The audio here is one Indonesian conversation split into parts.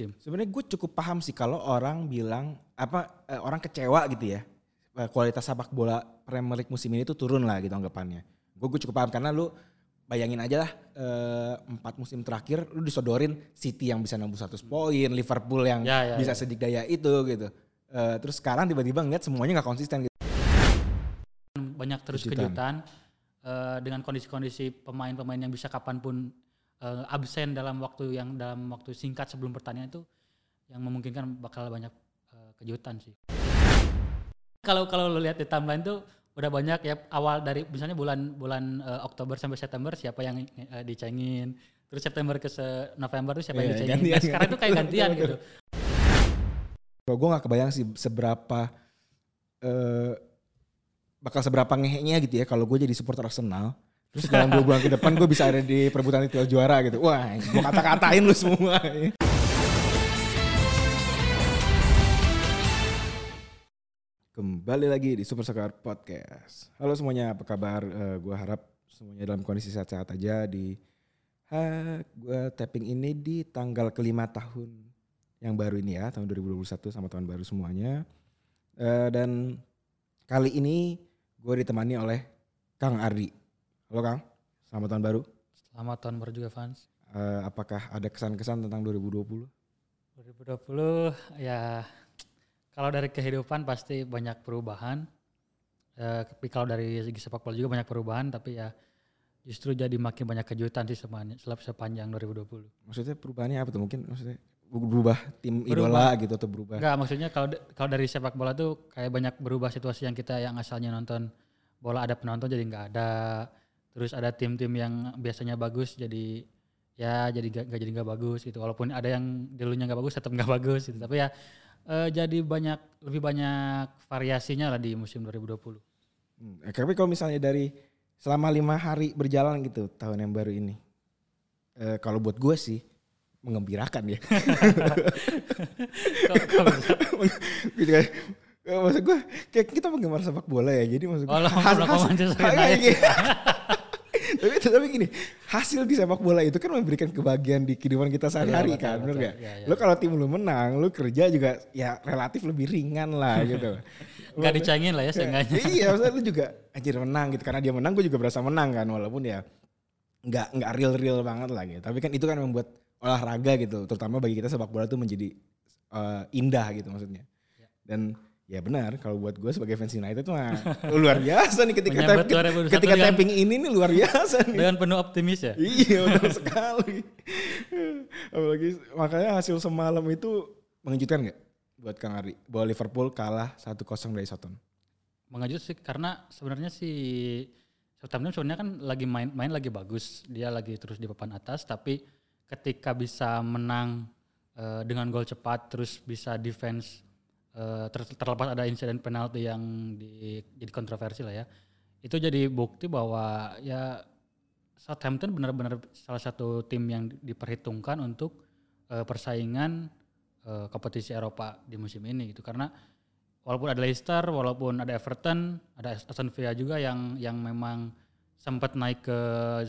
Sebenarnya gue cukup paham sih kalau orang bilang apa eh, orang kecewa gitu ya eh, kualitas sepak bola Premier League musim ini tuh turun lah gitu anggapannya. Gue gue cukup paham karena lu bayangin aja lah eh, empat musim terakhir lu disodorin City yang bisa nembus 100 poin, Liverpool yang Ya, ya, bisa ya. sedikdaya itu gitu. Eh, terus sekarang tiba-tiba ngeliat semuanya nggak konsisten gitu. banyak terus Kejutan. kejutan, eh, dengan kondisi-kondisi pemain-pemain yang bisa kapan pun eh, absen dalam waktu yang dalam waktu singkat sebelum pertandingan itu yang memungkinkan bakal banyak eh, kejutan sih. Kalau kalau lo lihat di timeline tuh udah banyak ya awal dari misalnya bulan bulan eh, Oktober sampai September siapa yang eh, dicengin, terus September ke se- November tuh siapa yang Iya, dicengin. gantian, Nah, sekarang tuh kayak gantian gitu. Kalau gue nggak kebayang sih seberapa eh bakal seberapa ngeheknya gitu ya kalau gue jadi supporter Arsenal. Terus dalam dua bulan ke depan gue bisa ada di perebutan titel juara gitu. Wah, gue kata-katain lu semua. Kembali lagi di Super Soccer Podcast. Halo semuanya, apa kabar? gue harap semuanya dalam kondisi sehat-sehat aja di ha, gue tapping ini di tanggal kelima tahun yang baru ini ya, tahun 2021 sama tahun baru semuanya. Eh, dan kali ini gue ditemani oleh Kang Ardi. Halo Kang, selamat tahun baru. Selamat tahun baru juga fans. Eh, apakah ada kesan-kesan tentang 2020? 2020 ya kalau dari kehidupan pasti banyak perubahan. Eh, tapi kalau dari segi sepak bola juga banyak perubahan tapi ya justru jadi makin banyak kejutan sih semuanya sepanjang 2020. Maksudnya perubahannya apa tuh? Mungkin maksudnya berubah tim Berubah. idola gitu atau berubah? Enggak maksudnya kalau kalau dari sepak bola tuh kayak banyak berubah situasi yang kita yang asalnya nonton bola ada penonton jadi nggak ada. Terus ada tim-tim yang biasanya bagus jadi ya jadi nggak nggak jadi nggak bagus gitu. Walaupun ada yang dulunya nggak bagus tetap nggak bagus gitu. Tapi ya eh, jadi banyak lebih banyak variasinya lah di musim 2020. Hmm, eh, tapi kalau misalnya dari selama lima hari berjalan gitu tahun yang baru ini, eh, kalau buat gue sih mengembirakan ya. Gitu kan. Maksud gue kayak kita penggemar sepak bola ya. Jadi maksud gue Oh, Manchester kayak United. gitu. Tapi tapi gini, hasil di sepak bola itu kan memberikan kebahagiaan di kehidupan kita sehari-hari Betul, kan, betul. gak? Iya, iya. Lo kalau tim lu menang, lu kerja juga ya relatif lebih ringan lah gitu. Nggak dicengin lah ya seenggaknya. iya, maksudnya lu juga anjir menang gitu karena dia menang gue juga berasa menang kan walaupun ya nggak nggak real real banget lah gitu. Tapi kan itu kan membuat olahraga gitu, terutama bagi kita sepak bola tuh menjadi eh, indah gitu maksudnya. Ya. Dan ya benar kalau buat gue sebagai fans United mah luar biasa nih ketika Menyambut tap- 2021 ketika dengan- tapping ini nih luar biasa nih. Dengan penuh optimis ya. Iya betul sekali. Apalagi makanya hasil semalam itu mengejutkan nggak buat Kang Ari bahwa Liverpool kalah 1-0 dari Soton. mengejut sih karena sebenarnya si Southampton sebenarnya kan lagi main main lagi bagus dia lagi terus di papan atas tapi ketika bisa menang eh, dengan gol cepat terus bisa defense eh, ter- terlepas ada insiden penalti yang di, jadi kontroversi lah ya. Itu jadi bukti bahwa ya Southampton benar-benar salah satu tim yang diperhitungkan untuk eh, persaingan eh, kompetisi Eropa di musim ini gitu. Karena walaupun ada Leicester, walaupun ada Everton, ada Aston Villa juga yang yang memang sempat naik ke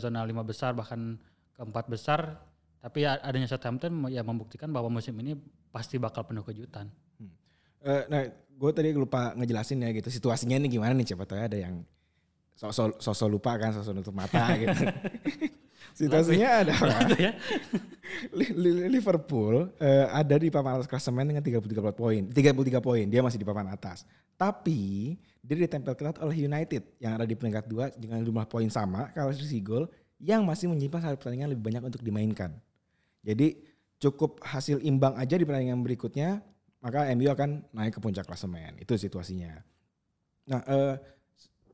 zona lima besar bahkan keempat besar, tapi ya adanya Southampton ya membuktikan bahwa musim ini pasti bakal penuh kejutan. Eh, nah, gue tadi lupa ngejelasin ya gitu situasinya ini gimana nih siapa tahu ada yang sosok sosok lupa kan sosok nutup mata gitu. Situasinya ada ya. Li- Li- Liverpool eh, ada di papan atas klasemen dengan 33 poin. 33 poin, dia masih di papan atas. Tapi dia ditempel ketat oleh United yang ada di peringkat 2 dengan jumlah poin sama kalau selisih gol yang masih menyimpan satu pertandingan lebih banyak untuk dimainkan. Jadi cukup hasil imbang aja di pertandingan berikutnya maka MU akan naik ke puncak klasemen. Itu situasinya. Nah, eh,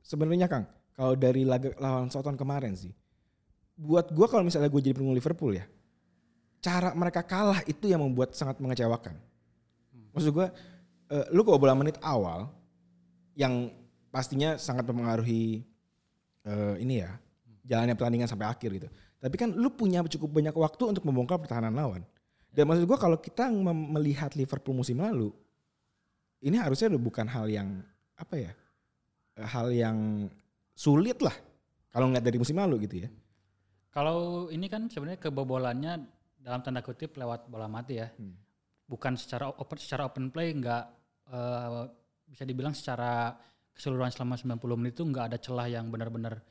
sebenarnya Kang, kalau dari laga lawan Southampton kemarin sih, buat gua kalau misalnya gue jadi pengurus Liverpool ya, cara mereka kalah itu yang membuat sangat mengecewakan. Maksud gue, eh, lu kalau bola menit awal yang pastinya sangat mempengaruhi eh, ini ya jalannya pertandingan sampai akhir gitu. Tapi kan lu punya cukup banyak waktu untuk membongkar pertahanan lawan. Dan maksud gue kalau kita melihat Liverpool musim lalu, ini harusnya udah bukan hal yang apa ya, hal yang sulit lah kalau ngeliat dari musim lalu gitu ya. Kalau ini kan sebenarnya kebobolannya dalam tanda kutip lewat bola mati ya. Bukan secara open secara open play nggak eh, bisa dibilang secara keseluruhan selama 90 menit itu nggak ada celah yang benar-benar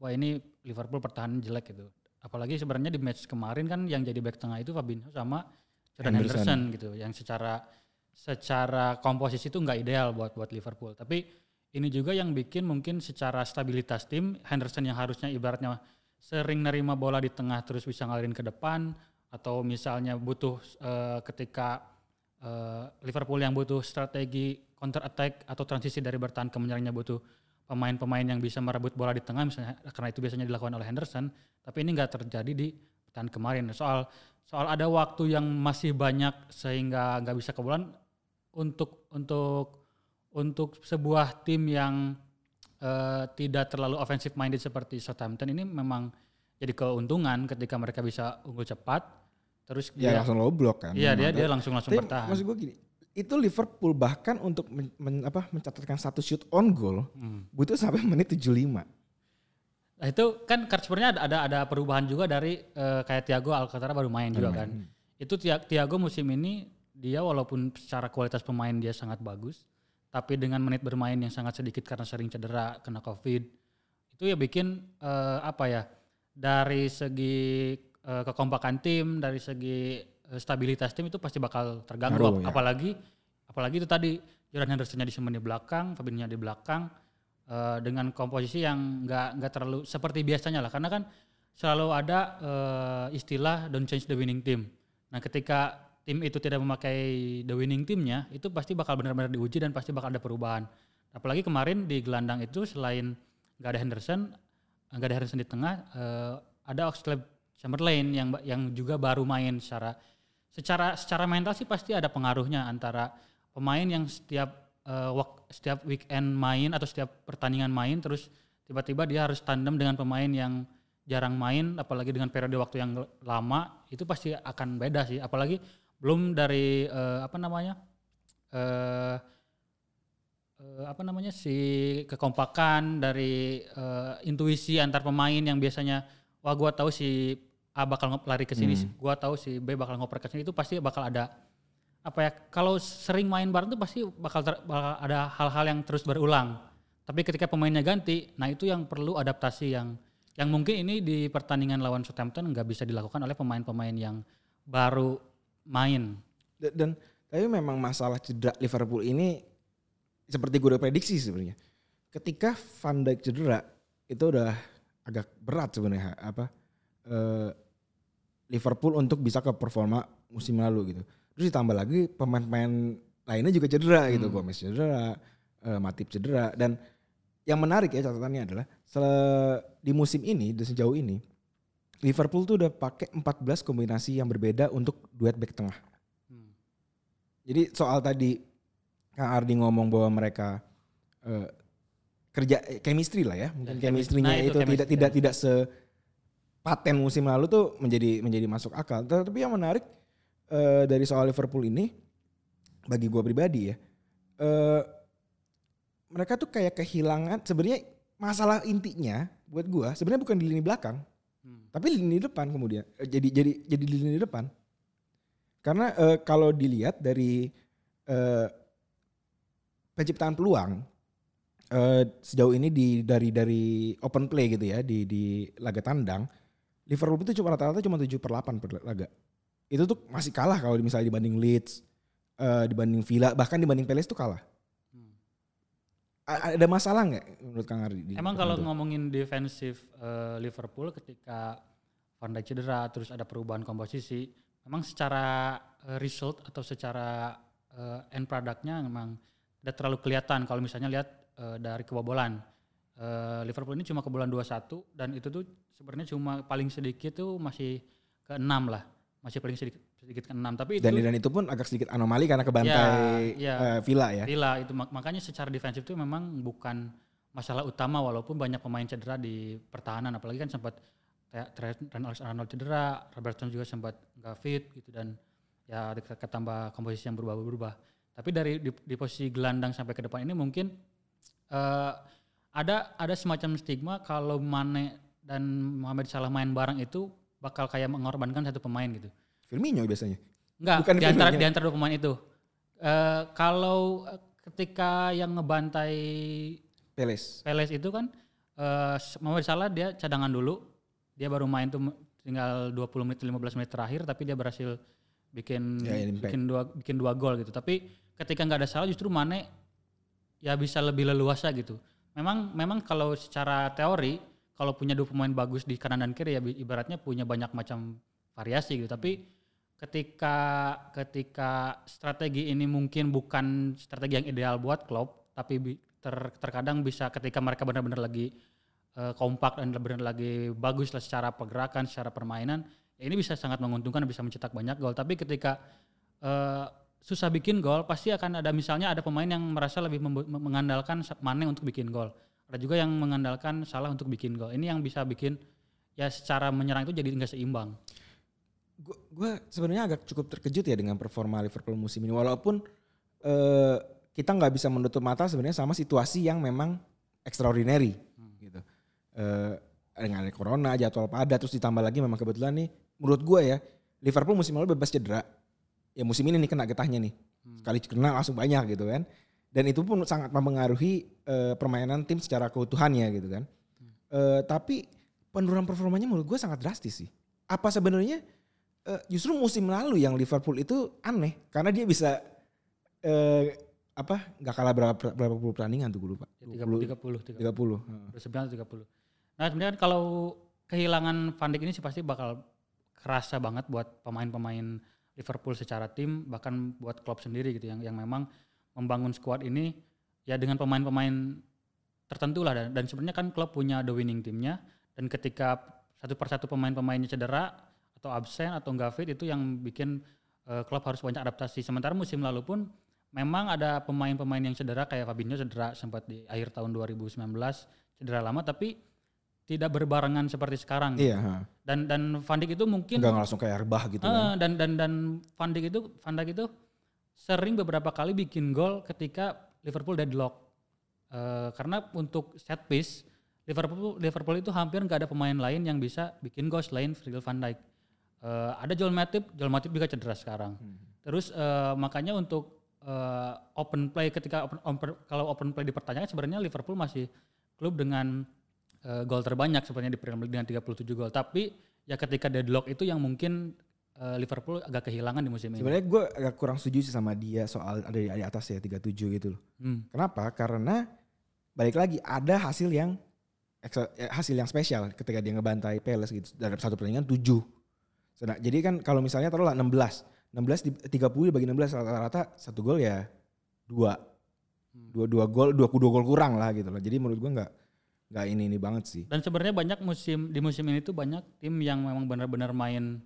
wah ini Liverpool pertahanan jelek gitu. Apalagi sebenarnya di match kemarin kan yang jadi back tengah itu Fabinho sama Jordan Henderson. Henderson, gitu yang secara secara komposisi itu nggak ideal buat buat Liverpool. Tapi ini juga yang bikin mungkin secara stabilitas tim Henderson yang harusnya ibaratnya sering nerima bola di tengah terus bisa ngalirin ke depan atau misalnya butuh eh, ketika eh, Liverpool yang butuh strategi counter attack atau transisi dari bertahan ke menyerangnya butuh pemain-pemain yang bisa merebut bola di tengah misalnya karena itu biasanya dilakukan oleh Henderson tapi ini nggak terjadi di pertahanan kemarin soal soal ada waktu yang masih banyak sehingga nggak bisa kebobolan untuk untuk untuk sebuah tim yang eh, tidak terlalu offensive minded seperti Southampton ini memang jadi keuntungan ketika mereka bisa unggul cepat terus Ya dia langsung low block kan. iya dia dia langsung langsung Tapi bertahan Maksud gue gini, itu Liverpool bahkan untuk men- men- apa, mencatatkan satu shoot on goal Hmm. butuh sampai menit 75. Nah itu kan sebenarnya ada, ada ada perubahan juga dari eh, kayak Thiago Alcantara baru main juga kan. Itu Thi- Thiago musim ini dia walaupun secara kualitas pemain dia sangat bagus, tapi dengan menit bermain yang sangat sedikit karena sering cedera, kena Covid, itu ya bikin eh, apa ya dari segi eh, kekompakan tim, dari segi stabilitas tim itu pasti bakal terganggu. Ngaruh, ya. Apalagi apalagi itu tadi Jordan Henderson-nya di di belakang, Fabinho di belakang eh, dengan komposisi yang nggak nggak terlalu seperti biasanya lah karena kan selalu ada eh, istilah don't change the winning team. Nah, ketika tim itu tidak memakai the winning teamnya, itu pasti bakal benar-benar diuji dan pasti bakal ada perubahan. Apalagi kemarin di gelandang itu selain nggak ada Henderson, nggak ada Henderson di tengah, eh, ada Oxlade Chamberlain yang yang juga baru main secara secara secara mental sih pasti ada pengaruhnya antara pemain yang setiap wak- setiap weekend main atau setiap pertandingan main terus tiba-tiba dia harus tandem dengan pemain yang jarang main apalagi dengan periode waktu yang lama itu pasti akan beda sih. Apalagi belum dari eh, apa namanya eh eh, apa namanya si kekompakan dari eh, intuisi antar pemain yang biasanya wah gua tahu si A bakal ngop- lari ke sini, gua tahu si B bakal ngoper ke sini itu pasti bakal ada apa ya kalau sering main bareng tuh pasti bakal, ter- bakal ada hal-hal yang terus berulang. Tapi ketika pemainnya ganti, nah itu yang perlu adaptasi yang yang mungkin ini di pertandingan lawan Southampton nggak bisa dilakukan oleh pemain-pemain yang baru main. Dan, dan tapi memang masalah cedera Liverpool ini seperti gue udah prediksi sebenarnya. Ketika Van Dijk cedera itu udah agak berat sebenarnya apa eh, Liverpool untuk bisa ke performa musim lalu gitu. Terus ditambah lagi pemain-pemain lainnya juga cedera gitu, Gomez cedera, eh, Matip cedera dan yang menarik ya catatannya adalah di musim ini dan sejauh ini Liverpool tuh udah pakai 14 kombinasi yang berbeda untuk duet back tengah. Hmm. Jadi soal tadi Kang Ardi ngomong bahwa mereka eh, kerja chemistry lah ya, mungkin Ya, chemistry-nya chemistry. Nah, itu itu, tidak chemistry. tidak tidak se paten musim lalu tuh menjadi menjadi masuk akal. Tapi yang menarik eh, dari soal Liverpool ini bagi gua pribadi ya, eh, mereka tuh kayak kehilangan sebenarnya masalah intinya buat gua sebenarnya bukan di lini belakang, Hmm. tapi di lini depan kemudian Eh, jadi jadi jadi di lini depan. Karena eh, kalau dilihat dari eh, penciptaan peluang eh, sejauh ini di dari dari open play gitu ya di di laga tandang Liverpool itu cuma rata-rata cuma 7 per 8 per laga. Itu tuh masih kalah kalau misalnya dibanding Leeds, eh, dibanding Villa, bahkan dibanding Palace tuh kalah. Hmm. Ada masalah nggak menurut Kang Ardi? di Emang kalau ngomongin defensif eh, Liverpool ketika Van Dijk cedera terus ada perubahan komposisi, memang secara eh, result atau secara eh, end productnya memang tidak terlalu kelihatan kalau misalnya lihat eh, dari kebobolan. Eh, Liverpool ini cuma kebobolan 2-1 dan itu tuh sebenarnya cuma paling sedikit tuh masih ke 6 lah. Masih paling sedikit sedikit ke 6 tapi itu dan dan itu pun agak sedikit anomali karena kebantai Ya, ya. eh, Villa ya. Villa itu mak- makanya secara defensif itu memang bukan masalah utama walaupun banyak pemain cedera di pertahanan apalagi kan sempat kayak Trent Arnold cedera, Robertson juga sempat nggak fit gitu dan ya ke- ketambah komposisi yang berubah-berubah. Tapi dari di, di posisi gelandang sampai ke depan ini mungkin eh, ada ada semacam stigma kalau Mane dan Mohamed Salah main bareng itu bakal kayak mengorbankan satu pemain gitu. Firmino biasanya. Enggak, Bukan di antara di antara dua pemain itu. Eh kalau eh, ketika yang ngebantai Peles. Peles itu kan eh Mohamed Salah dia cadangan dulu. Dia baru main tuh tinggal 20 menit 15 menit terakhir tapi dia berhasil bikin Ya, bikin dua bikin dua gol gitu. Tapi ketika nggak ada Salah justru Mane ya bisa lebih leluasa gitu. Memang memang kalau secara teori kalau punya dua pemain bagus di kanan dan kiri ya ibaratnya punya banyak macam variasi gitu. Tapi ketika ketika strategi ini mungkin bukan strategi yang ideal buat Klopp, tapi ter- terkadang bisa ketika mereka benar-benar lagi eh, kompak dan benar-benar lagi bagus lah secara pergerakan, secara permainan, ya ini bisa sangat menguntungkan bisa mencetak banyak gol. Tapi ketika eh, susah bikin gol, pasti akan ada misalnya ada pemain yang merasa lebih mengandalkan Mane untuk bikin gol. Ada juga yang mengandalkan Salah untuk bikin gol. Ini yang bisa bikin ya secara menyerang itu jadi nggak seimbang. Gue sebenarnya agak cukup terkejut ya dengan performa Liverpool musim ini. Walaupun eh, kita nggak bisa menutup mata sebenarnya sama situasi yang memang extraordinary gitu. Eh, dengan ada corona, jadwal padat, terus ditambah lagi memang kebetulan nih, menurut gue ya Liverpool musim lalu bebas cedera. Ya musim ini nih kena getahnya nih. Sekali kena langsung banyak gitu kan. Dan itu pun sangat mempengaruhi eh, permainan tim secara keutuhannya gitu kan. Eh, tapi penurunan performanya menurut gue sangat drastis sih. Apa sebenarnya eh, justru musim lalu yang Liverpool itu aneh karena dia bisa eh, apa nggak kalah berapa berapa puluh pertandingan tuh gue lupa. Ya, 30 30 30. 30. Heeh. 29 atau 30. Nah, sebenarnya kan kalau kehilangan Van Dijk ini sih pasti bakal kerasa banget buat pemain-pemain Liverpool secara tim bahkan buat klub sendiri gitu yang yang memang membangun skuad ini ya dengan pemain-pemain tertentu lah. Dan, dan sebenarnya kan klub punya the winning timnya dan ketika satu persatu pemain-pemainnya cedera atau absen atau nggak fit itu yang bikin eh, klub harus banyak adaptasi. Sementara musim lalu pun memang ada pemain-pemain yang cedera kayak Fabinho cedera sempat di akhir tahun 2019 cedera lama tapi tidak berbarengan seperti sekarang. Iya, dan dan Van Dijk itu mungkin Enggak langsung kayak Arbah gitu kan. Eh, dan dan dan Van Dijk itu Van Dijk itu sering beberapa kali bikin gol ketika Liverpool deadlock. Eh, karena untuk set piece Liverpool Liverpool itu hampir nggak ada pemain lain yang bisa bikin gol selain Virgil van Dijk. Eh, ada Joel Matip, Joel Matip juga cedera sekarang. Terus eh, makanya untuk eh, open play ketika open, open- kalau open play dipertanyakan sebenarnya Liverpool masih klub dengan eh, gol terbanyak sebenarnya di Premier League dengan 37 gol. Tapi ya ketika deadlock itu yang mungkin eh, Liverpool agak kehilangan di musim ini. Sebenarnya gue agak kurang setuju sih sama dia soal ada di, di atas ya 37 gitu loh. Hmm. Kenapa? Karena balik lagi ada hasil yang eh, hasil yang spesial ketika dia ngebantai Palace gitu dalam satu pertandingan 7. Sedang- jadi kan kalau misalnya taruhlah 16, 16 di 30 dibagi 16 rata-rata satu gol ya dua. Dua dua gol, dua dua gol kurang lah gitu loh. Jadi menurut gua nggak nggak ini ini banget sih. Dan sebenarnya banyak musim di musim ini tuh banyak tim yang memang benar-benar main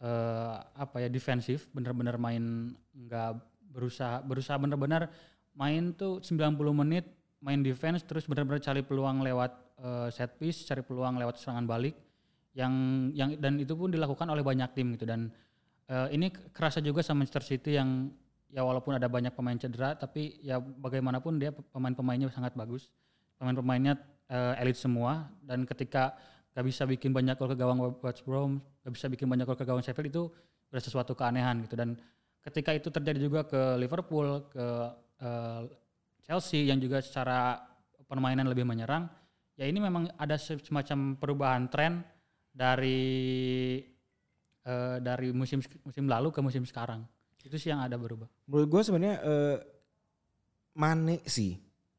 eh, apa ya defensif, benar-benar main nggak berusaha berusaha benar-benar main tuh 90 menit main defense terus benar-benar cari peluang lewat eh, set piece, cari peluang lewat serangan balik yang yang dan itu pun dilakukan oleh banyak tim gitu dan eh, ini kerasa juga sama Manchester City yang ya walaupun ada banyak pemain cedera tapi ya bagaimanapun dia pemain-pemainnya sangat bagus. Pemain-pemainnya eh, elit semua dan ketika gak bisa bikin banyak gol ke gawang West Brom, gak bisa bikin banyak gol ke gawang Sheffield itu udah sesuatu keanehan gitu dan ketika itu terjadi juga ke Liverpool, ke eh, Chelsea yang juga secara permainan lebih menyerang, ya ini memang ada se- semacam perubahan tren dari eh, dari musim musim lalu ke musim sekarang. Itu sih yang ada berubah. Menurut gua sebenarnya eh, Mane sih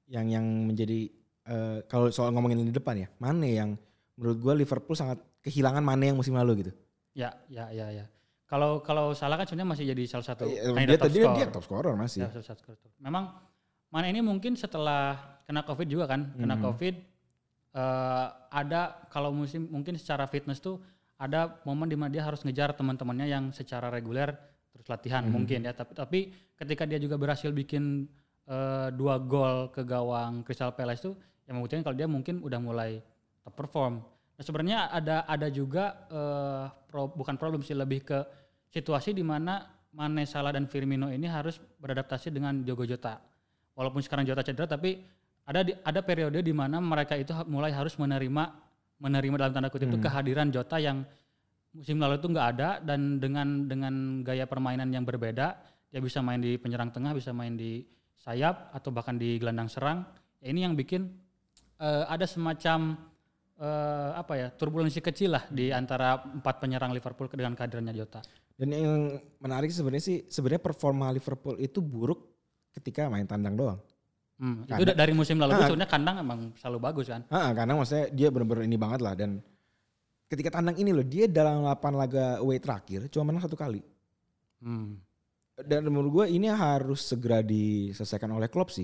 yang yang menjadi eh, kalau soal ngomongin di depan ya, Mane yang menurut gua Liverpool sangat kehilangan Mane yang musim lalu gitu. Ya, ya, ya, ya. Kalau kalau salah kan sebenarnya masih jadi salah satu Eh, dia top tadi score. dia top scorer masih. Ya, salah satu scorer. Memang mana ini mungkin setelah kena covid juga kan, kena Mhm. covid eh, ada kalau musim mungkin secara fitness tuh ada momen di mana dia harus ngejar teman-temannya yang secara reguler terus latihan Mhm. mungkin ya. Tapi tapi ketika dia juga berhasil bikin eh, dua gol ke gawang Crystal Palace tuh yang membuktikan kalau dia mungkin udah mulai top perform. Nah sebenarnya ada ada juga eh, pro- bukan problem sih lebih ke situasi di mana Mane, Salah dan Firmino ini harus beradaptasi dengan Diogo Jota. Walaupun sekarang Jota cedera tapi ada di, ada periode di mana mereka itu mulai harus menerima menerima dalam tanda kutip itu Hmm. kehadiran Jota yang musim lalu itu nggak ada dan dengan dengan gaya permainan yang berbeda dia bisa main di penyerang tengah bisa main di sayap atau bahkan di gelandang serang ya ini yang bikin uh, ada semacam uh, apa ya turbulensi kecil lah di antara empat penyerang Liverpool dengan kadernya Jota dan yang menarik sebenarnya sih sebenarnya performa Liverpool itu buruk ketika main tandang doang Hmm, itu dari musim lalu ah, sebenarnya kandang emang selalu bagus kan. Ah, kandang maksudnya dia benar-benar ini banget lah dan ketika tandang ini loh dia dalam 8 laga away terakhir cuma menang satu kali. Hmm. Dan menurut gue ini harus segera diselesaikan oleh Klopp sih.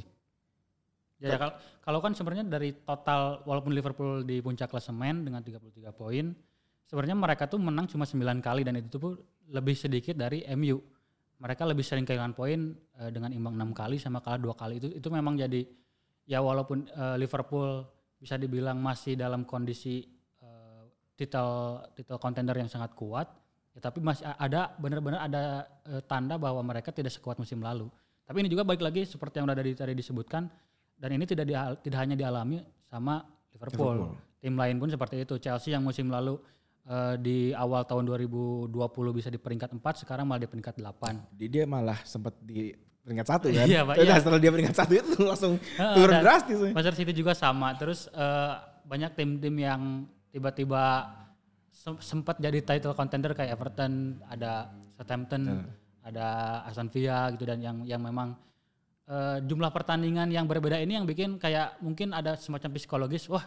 Ya, ya kalau, kalau kan sebenarnya dari total walaupun Liverpool di puncak klasemen dengan 33 poin, sebenarnya mereka tuh menang cuma 9 kali dan itu tuh lebih sedikit dari MU mereka lebih sering kehilangan poin uh, dengan imbang enam kali sama kalah dua kali. Itu itu memang jadi ya walaupun uh, Liverpool bisa dibilang masih dalam kondisi uh, titel titel kontender yang sangat kuat ya tapi masih ada benar-benar ada uh, tanda bahwa mereka tidak sekuat musim lalu. Tapi ini juga balik lagi seperti yang udah tadi tadi disebutkan dan ini tidak di, tidak hanya dialami sama Liverpool. Liverpool tim lain pun seperti itu Chelsea yang musim lalu uh, di awal tahun 2020 bisa di peringkat 4, sekarang malah di peringkat 8. Di dia malah sempat di peringkat satu kan? Iya, Pak. Iya. Setelah dia peringkat satu itu langsung turun drastis. Manchester City juga sama. Terus uh, banyak tim-tim yang tiba-tiba sempat jadi title contender kayak Everton, ada Southampton, uh. ada Aston Villa gitu dan yang yang memang uh, jumlah pertandingan yang berbeda ini yang bikin kayak mungkin ada semacam psikologis, wah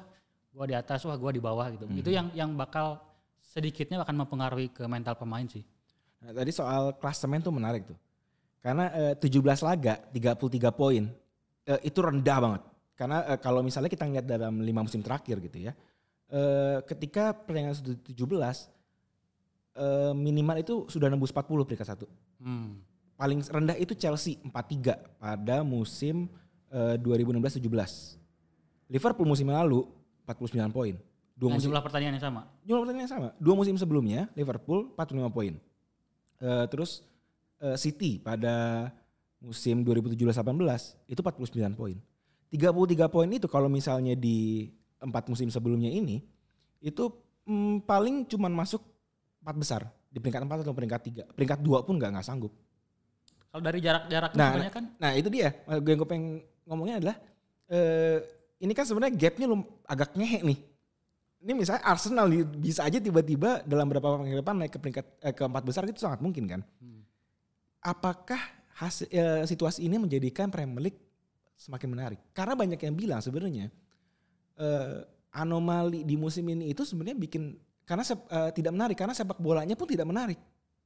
gua di atas, wah gua di bawah gitu. Hmm. Itu yang yang bakal sedikitnya akan mempengaruhi ke mental pemain sih. Nah, tadi soal klasemen tuh menarik tuh. Karena eh, 17 laga, 33 poin, eh, itu rendah banget. Karena eh, kalau misalnya kita ngeliat dalam lima musim terakhir gitu ya, eh, ketika pertandingan sudah 17, eh, minimal itu sudah nembus 40 peringkat satu. Hmm. Paling rendah itu Chelsea 43 pada musim eh, 2016-17. Liverpool musim lalu 49 poin. Dua musim, jumlah pertandingan yang sama. Jumlah pertandingan yang sama. Dua musim sebelumnya Liverpool 45 poin. Uh, terus uh, City pada musim 2017-18 itu 49 poin. 33 poin itu kalau misalnya di empat musim sebelumnya ini itu mm, paling cuman masuk empat besar di peringkat empat atau peringkat tiga. Peringkat dua pun nggak nggak sanggup. Kalau dari jarak-jarak nah, kan? Nah itu dia. Gue yang gue pengen ngomongnya adalah uh, ini kan sebenarnya gapnya agak ngehe nih ini misalnya Arsenal bisa aja tiba-tiba dalam beberapa waktu ke depan naik ke peringkat eh, keempat besar itu sangat mungkin kan. Hmm. Apakah hasil eh, situasi ini menjadikan Premier League semakin menarik? Karena banyak yang bilang sebenarnya eh, anomali di musim ini itu sebenarnya bikin karena eh, tidak menarik karena sepak bolanya pun tidak menarik.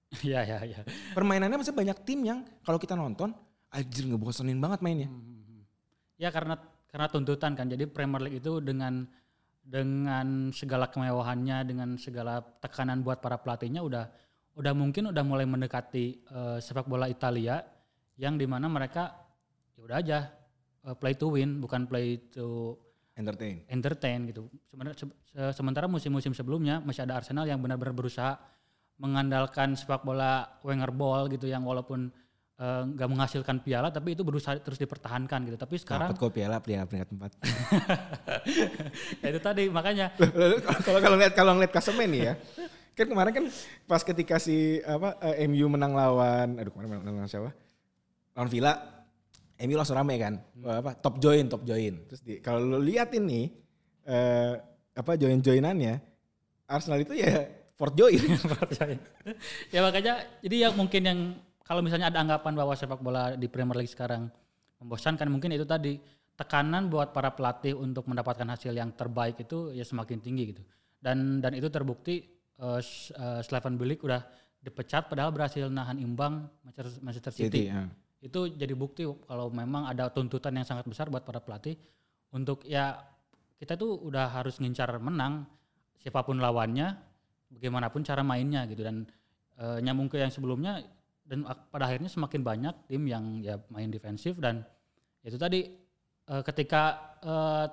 Iya iya iya. Permainannya masih banyak tim yang kalau kita nonton anjir ngebosenin banget mainnya. Hmm, hmm, hmm. Ya karena karena tuntutan kan. Jadi Premier League itu dengan dengan segala kemewahannya, dengan segala tekanan buat para pelatihnya udah udah mungkin udah mulai mendekati uh, sepak bola Italia yang di mana mereka ya udah aja uh, play to win bukan play to entertain entertain gitu sementara se sementara musim-musim sebelumnya masih ada Arsenal yang benar-benar berusaha mengandalkan sepak bola Wenger ball gitu yang walaupun Eh, nggak uh, menghasilkan piala tapi itu berusaha terus dipertahankan gitu. Tapi sekarang dapat kok piala piala peringkat empat. Ya itu tadi makanya kalau kalau lihat kalau ngeliat klasemen nih ya kan kemarin kan pas ketika si apa uh, eh, MU menang lawan aduh kemarin menang lawan siapa? Lawan Villa MU langsung rame kan? Hmm. apa top join top join. Terus di, kalau lo lihat ini uh, apa join joinannya Arsenal itu ya fourth join ya makanya jadi yang mungkin yang kalau misalnya ada anggapan bahwa sepak bola di Premier League sekarang membosankan mungkin itu tadi. Tekanan buat para pelatih untuk mendapatkan hasil yang terbaik itu ya semakin tinggi gitu. Dan dan itu terbukti uh, uh, Slaven Bilic udah dipecat padahal berhasil nahan imbang Manchester City, City ya. itu jadi bukti kalau memang ada tuntutan yang sangat besar buat para pelatih untuk ya kita tuh udah harus ngincar menang siapa pun lawannya bagaimanapun cara mainnya gitu. Dan uh, nyambung ke yang sebelumnya dan pada akhirnya semakin banyak tim yang ya main defensif. Dan itu tadi uh, ketika uh,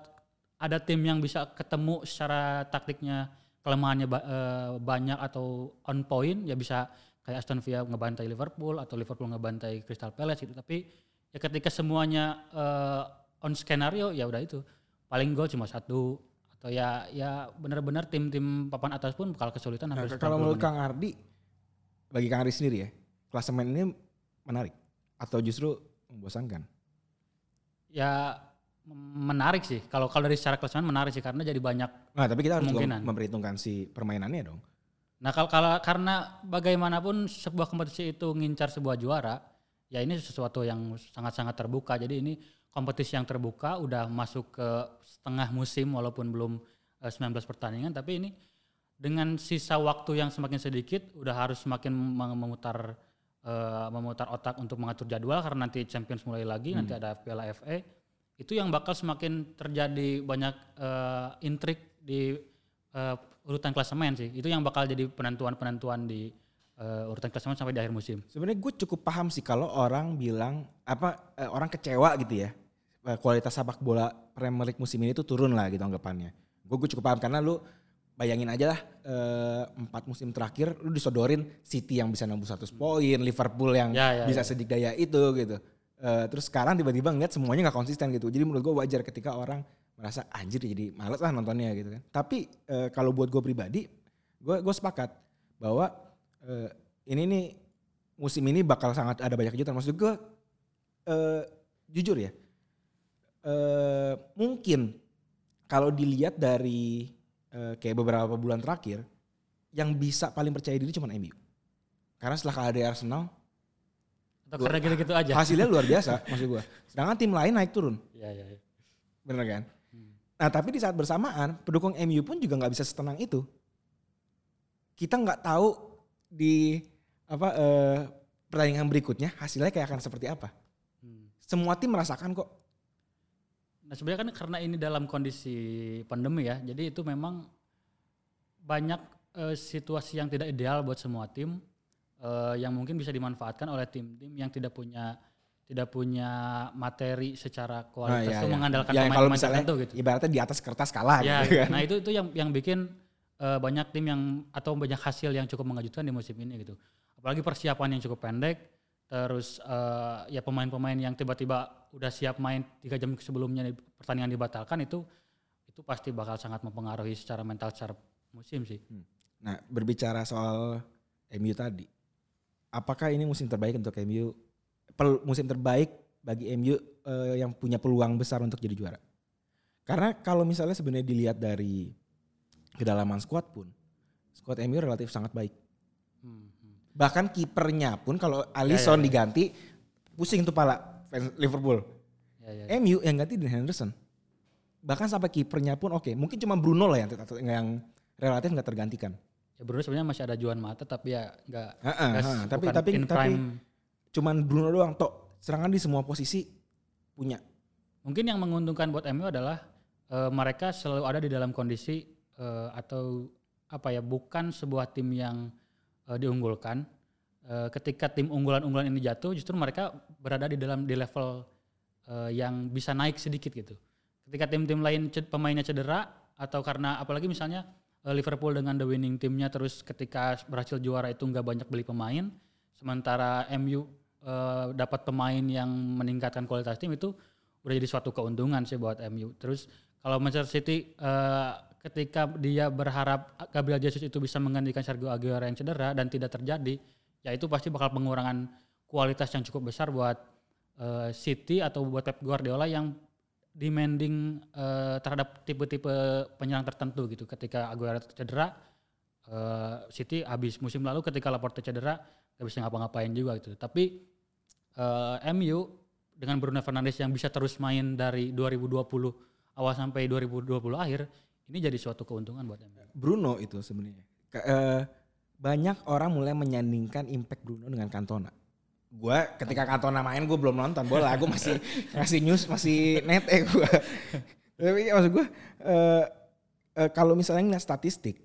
ada tim yang bisa ketemu secara taktiknya kelemahannya ba uh, banyak atau on point ya bisa kayak Aston Villa ngebantai Liverpool atau Liverpool ngebantai Crystal Palace gitu. Tapi ya ketika semuanya uh, on skenario ya udah itu. Paling gol cuma satu atau ya ya benar-benar tim-tim papan atas pun bakal kesulitan Nah, hampir kalau 90 menurut menit. Kang Ardi, bagi Kang Ardi sendiri ya, klasemen ini menarik atau justru membosankan? ya menarik sih. Kalau kalau dari secara klasemen menarik sih karena jadi banyak. Nah, tapi kita harus juga memperhitungkan si permainannya dong. Nah kalau kalau karena bagaimanapun sebuah kompetisi itu ngincar sebuah juara, ya ini sesuatu yang sangat-sangat terbuka. Jadi ini kompetisi yang terbuka udah masuk ke setengah musim walaupun belum eh, 19 pertandingan, tapi ini dengan sisa waktu yang semakin sedikit udah harus semakin mem- memutar eh, memutar otak untuk mengatur jadwal karena nanti Champions mulai lagi, nanti ada Piala FA. Itu yang bakal semakin terjadi banyak eh, intrik di eh, urutan klasemen sih. Itu yang bakal jadi penentuan-penentuan di eh, urutan klasemen sampai di akhir musim. Sebenarnya gue cukup paham sih kalau orang bilang apa eh, orang kecewa gitu ya eh, kualitas sepak bola Premier League musim ini tuh turun lah gitu anggapannya. Gue gue cukup paham karena lu bayangin aja lah eh, empat musim terakhir lu disodorin City yang bisa nembus 100 poin, Liverpool yang Ya, ya, bisa ya. sedikdaya itu gitu. Eh, terus sekarang tiba-tiba ngeliat semuanya nggak konsisten gitu. Jadi menurut gue wajar ketika orang merasa anjir jadi males lah nontonnya gitu kan. Tapi eh, kalau buat gue pribadi, gue gue sepakat bahwa eh, ini nih musim ini bakal sangat ada banyak kejutan. Maksud gue eh, jujur ya, eh, mungkin kalau dilihat dari eh, kayak beberapa bulan terakhir, yang bisa paling percaya diri cuma MU. Karena setelah kalah dari Arsenal, Atau karena gitu-gitu aja. hasilnya luar biasa maksud gue. Sedangkan tim lain naik turun, Ya, ya, ya. bener kan? Hmm. Nah tapi di saat bersamaan pendukung MU pun juga nggak bisa setenang itu. Kita nggak tahu di apa eh, pertandingan berikutnya hasilnya kayak akan seperti apa. Hmm. Semua tim merasakan kok. Nah sebenarnya kan karena ini dalam kondisi pandemi ya, jadi itu memang banyak eh, situasi yang tidak ideal buat semua tim eh, yang mungkin bisa dimanfaatkan oleh tim-tim yang tidak punya tidak punya materi secara kualitas iya, itu iya. mengandalkan Ya, pemain-pemain tertentu gitu. ibaratnya di atas kertas kalah Ya, gitu kan. nah itu itu yang yang bikin eh, banyak tim yang atau banyak hasil yang cukup mengejutkan di musim ini gitu. Apalagi persiapan yang cukup pendek, terus eh, ya pemain-pemain yang tiba-tiba udah siap main tiga jam sebelumnya di- pertandingan dibatalkan itu itu pasti bakal sangat mempengaruhi secara mental secara musim sih. Nah berbicara soal MU tadi, apakah ini musim terbaik untuk MU? Pel- musim terbaik bagi MU eh, yang punya peluang besar untuk jadi juara? Karena kalau misalnya sebenarnya dilihat dari kedalaman squad pun, squad MU relatif sangat baik. Hmm, hmm. Bahkan kipernya pun kalau Alisson ya, ya. diganti, pusing tuh pala fans Liverpool. Ya, ya. MU yang ganti Dean Henderson. Bahkan sampai kipernya pun oke, mungkin cuma Bruno lah yang yang relatif nggak tergantikan. Ya Bruno sebenarnya masih ada Juan Mata tapi ya nggak nggak ha. s- tapi tapi tapi prime. cuman Bruno doang tok serangan di semua posisi punya. Mungkin yang menguntungkan buat MU adalah eh, mereka selalu ada di dalam kondisi eh, atau apa ya bukan sebuah tim yang eh, diunggulkan. Eh, ketika tim unggulan-unggulan ini jatuh, justru mereka berada di dalam di level eh, yang bisa naik sedikit gitu. Ketika tim-tim lain ced- pemainnya cedera atau karena apalagi misalnya eh, Liverpool dengan the winning timnya terus ketika berhasil juara itu nggak banyak beli pemain, sementara MU eh, dapat pemain yang meningkatkan kualitas tim itu udah jadi suatu keuntungan sih buat MU. Terus kalau Manchester City eh, ketika dia berharap Gabriel Jesus itu bisa menggantikan Sergio Aguero yang cedera dan tidak terjadi, ya itu pasti bakal pengurangan kualitas yang cukup besar buat eh, City atau buat Pep Guardiola yang demanding eh, terhadap tipe-tipe penyerang tertentu gitu. Ketika Aguero cedera, eh, City habis musim lalu ketika Laporte cedera nggak bisa ngapa-ngapain juga gitu. Tapi eh, MU dengan Bruno Fernandes yang bisa terus main dari 2020 awal sampai 2020 akhir, ini jadi suatu keuntungan buat MU. Bruno itu sebenarnya. Eh, banyak orang mulai menyandingkan impact Bruno dengan Cantona. Gua ketika Cantona main gue belum nonton bola, gue masih ngasih news masih net eh gue. Tapi maksud gue eh, eh, kalau misalnya ngeliat statistik,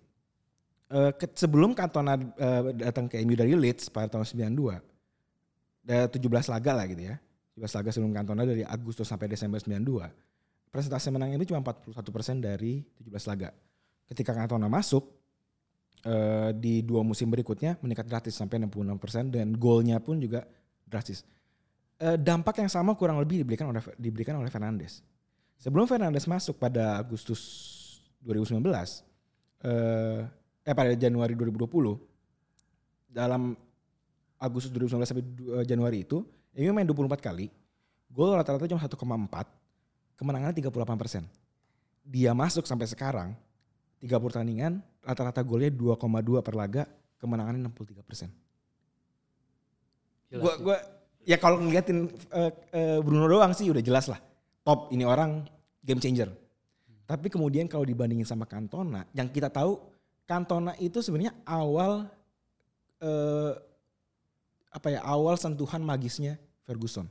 eh, ke- sebelum Cantona eh, datang ke MU dari Leeds pada tahun 92, ada 17 laga lah gitu ya. 17 laga sebelum Cantona dari Agustus sampai Desember 92. Presentasi menang MU cuma 41% dari 17 laga. Ketika Cantona masuk, eh, di dua musim berikutnya meningkat drastis sampai 66% dan golnya pun juga drastis. Eh, dampak yang sama kurang lebih diberikan oleh diberikan oleh Fernandes. Sebelum Fernandes masuk pada Agustus 2019 eh eh pada Januari 2020 dalam Agustus 2019 sampai eh, Januari itu MU main 24 kali. Gol rata-rata cuma 1,4. Kemenangannya 38%. Dia masuk sampai sekarang 30 pertandingan rata-rata golnya 2,2 per laga, kemenangannya 63%. Gila Gua sih. gua ya kalau ngeliatin eh, eh, Bruno doang sih udah jelas lah. Top ini orang game changer. Tapi kemudian kalau dibandingin sama Cantona, yang kita tahu Cantona itu sebenarnya awal eh, apa ya awal sentuhan magisnya Ferguson.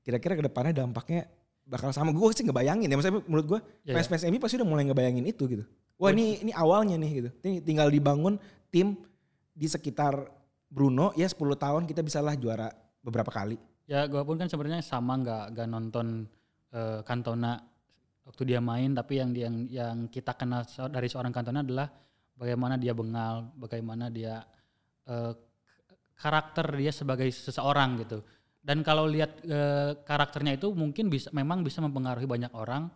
Kira-kira ke depannya dampaknya bakal sama. Gue sih ngebayangin ya, maksudnya menurut gue Ya, ya. fans-fans MU pasti udah mulai ngebayangin itu gitu. Wah ini ini awalnya nih gitu. Ini tinggal dibangun tim di sekitar Bruno ya 10 tahun kita bisa lah juara beberapa kali. Ya gue pun kan sebenarnya sama nggak nggak nonton eh, Cantona waktu dia main tapi yang yang yang kita kenal dari seorang Cantona adalah bagaimana dia bengal, bagaimana dia eh, karakter dia sebagai seseorang gitu. Dan kalau lihat eh, karakternya itu mungkin bisa memang bisa mempengaruhi banyak orang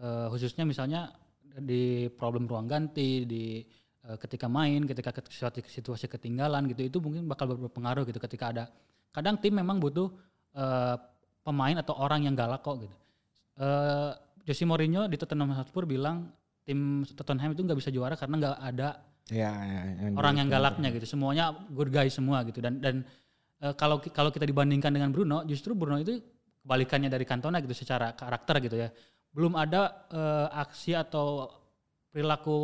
eh, khususnya misalnya di problem ruang ganti di eh, ketika main, ketika ke- suatu situasi ketinggalan gitu itu mungkin bakal berpengaruh gitu ketika ada kadang tim memang butuh eh, pemain atau orang yang galak kok gitu. Eh Jose Mourinho di Tottenham Hotspur bilang tim Tottenham itu nggak bisa juara karena nggak ada Ya, ya, orang yang galaknya gitu. Semuanya good guy semua gitu. Dan dan eh, kalau kalau kita dibandingkan dengan Bruno, justru Bruno itu kebalikannya dari Cantona gitu secara karakter gitu ya. Belum ada eh, aksi atau perilaku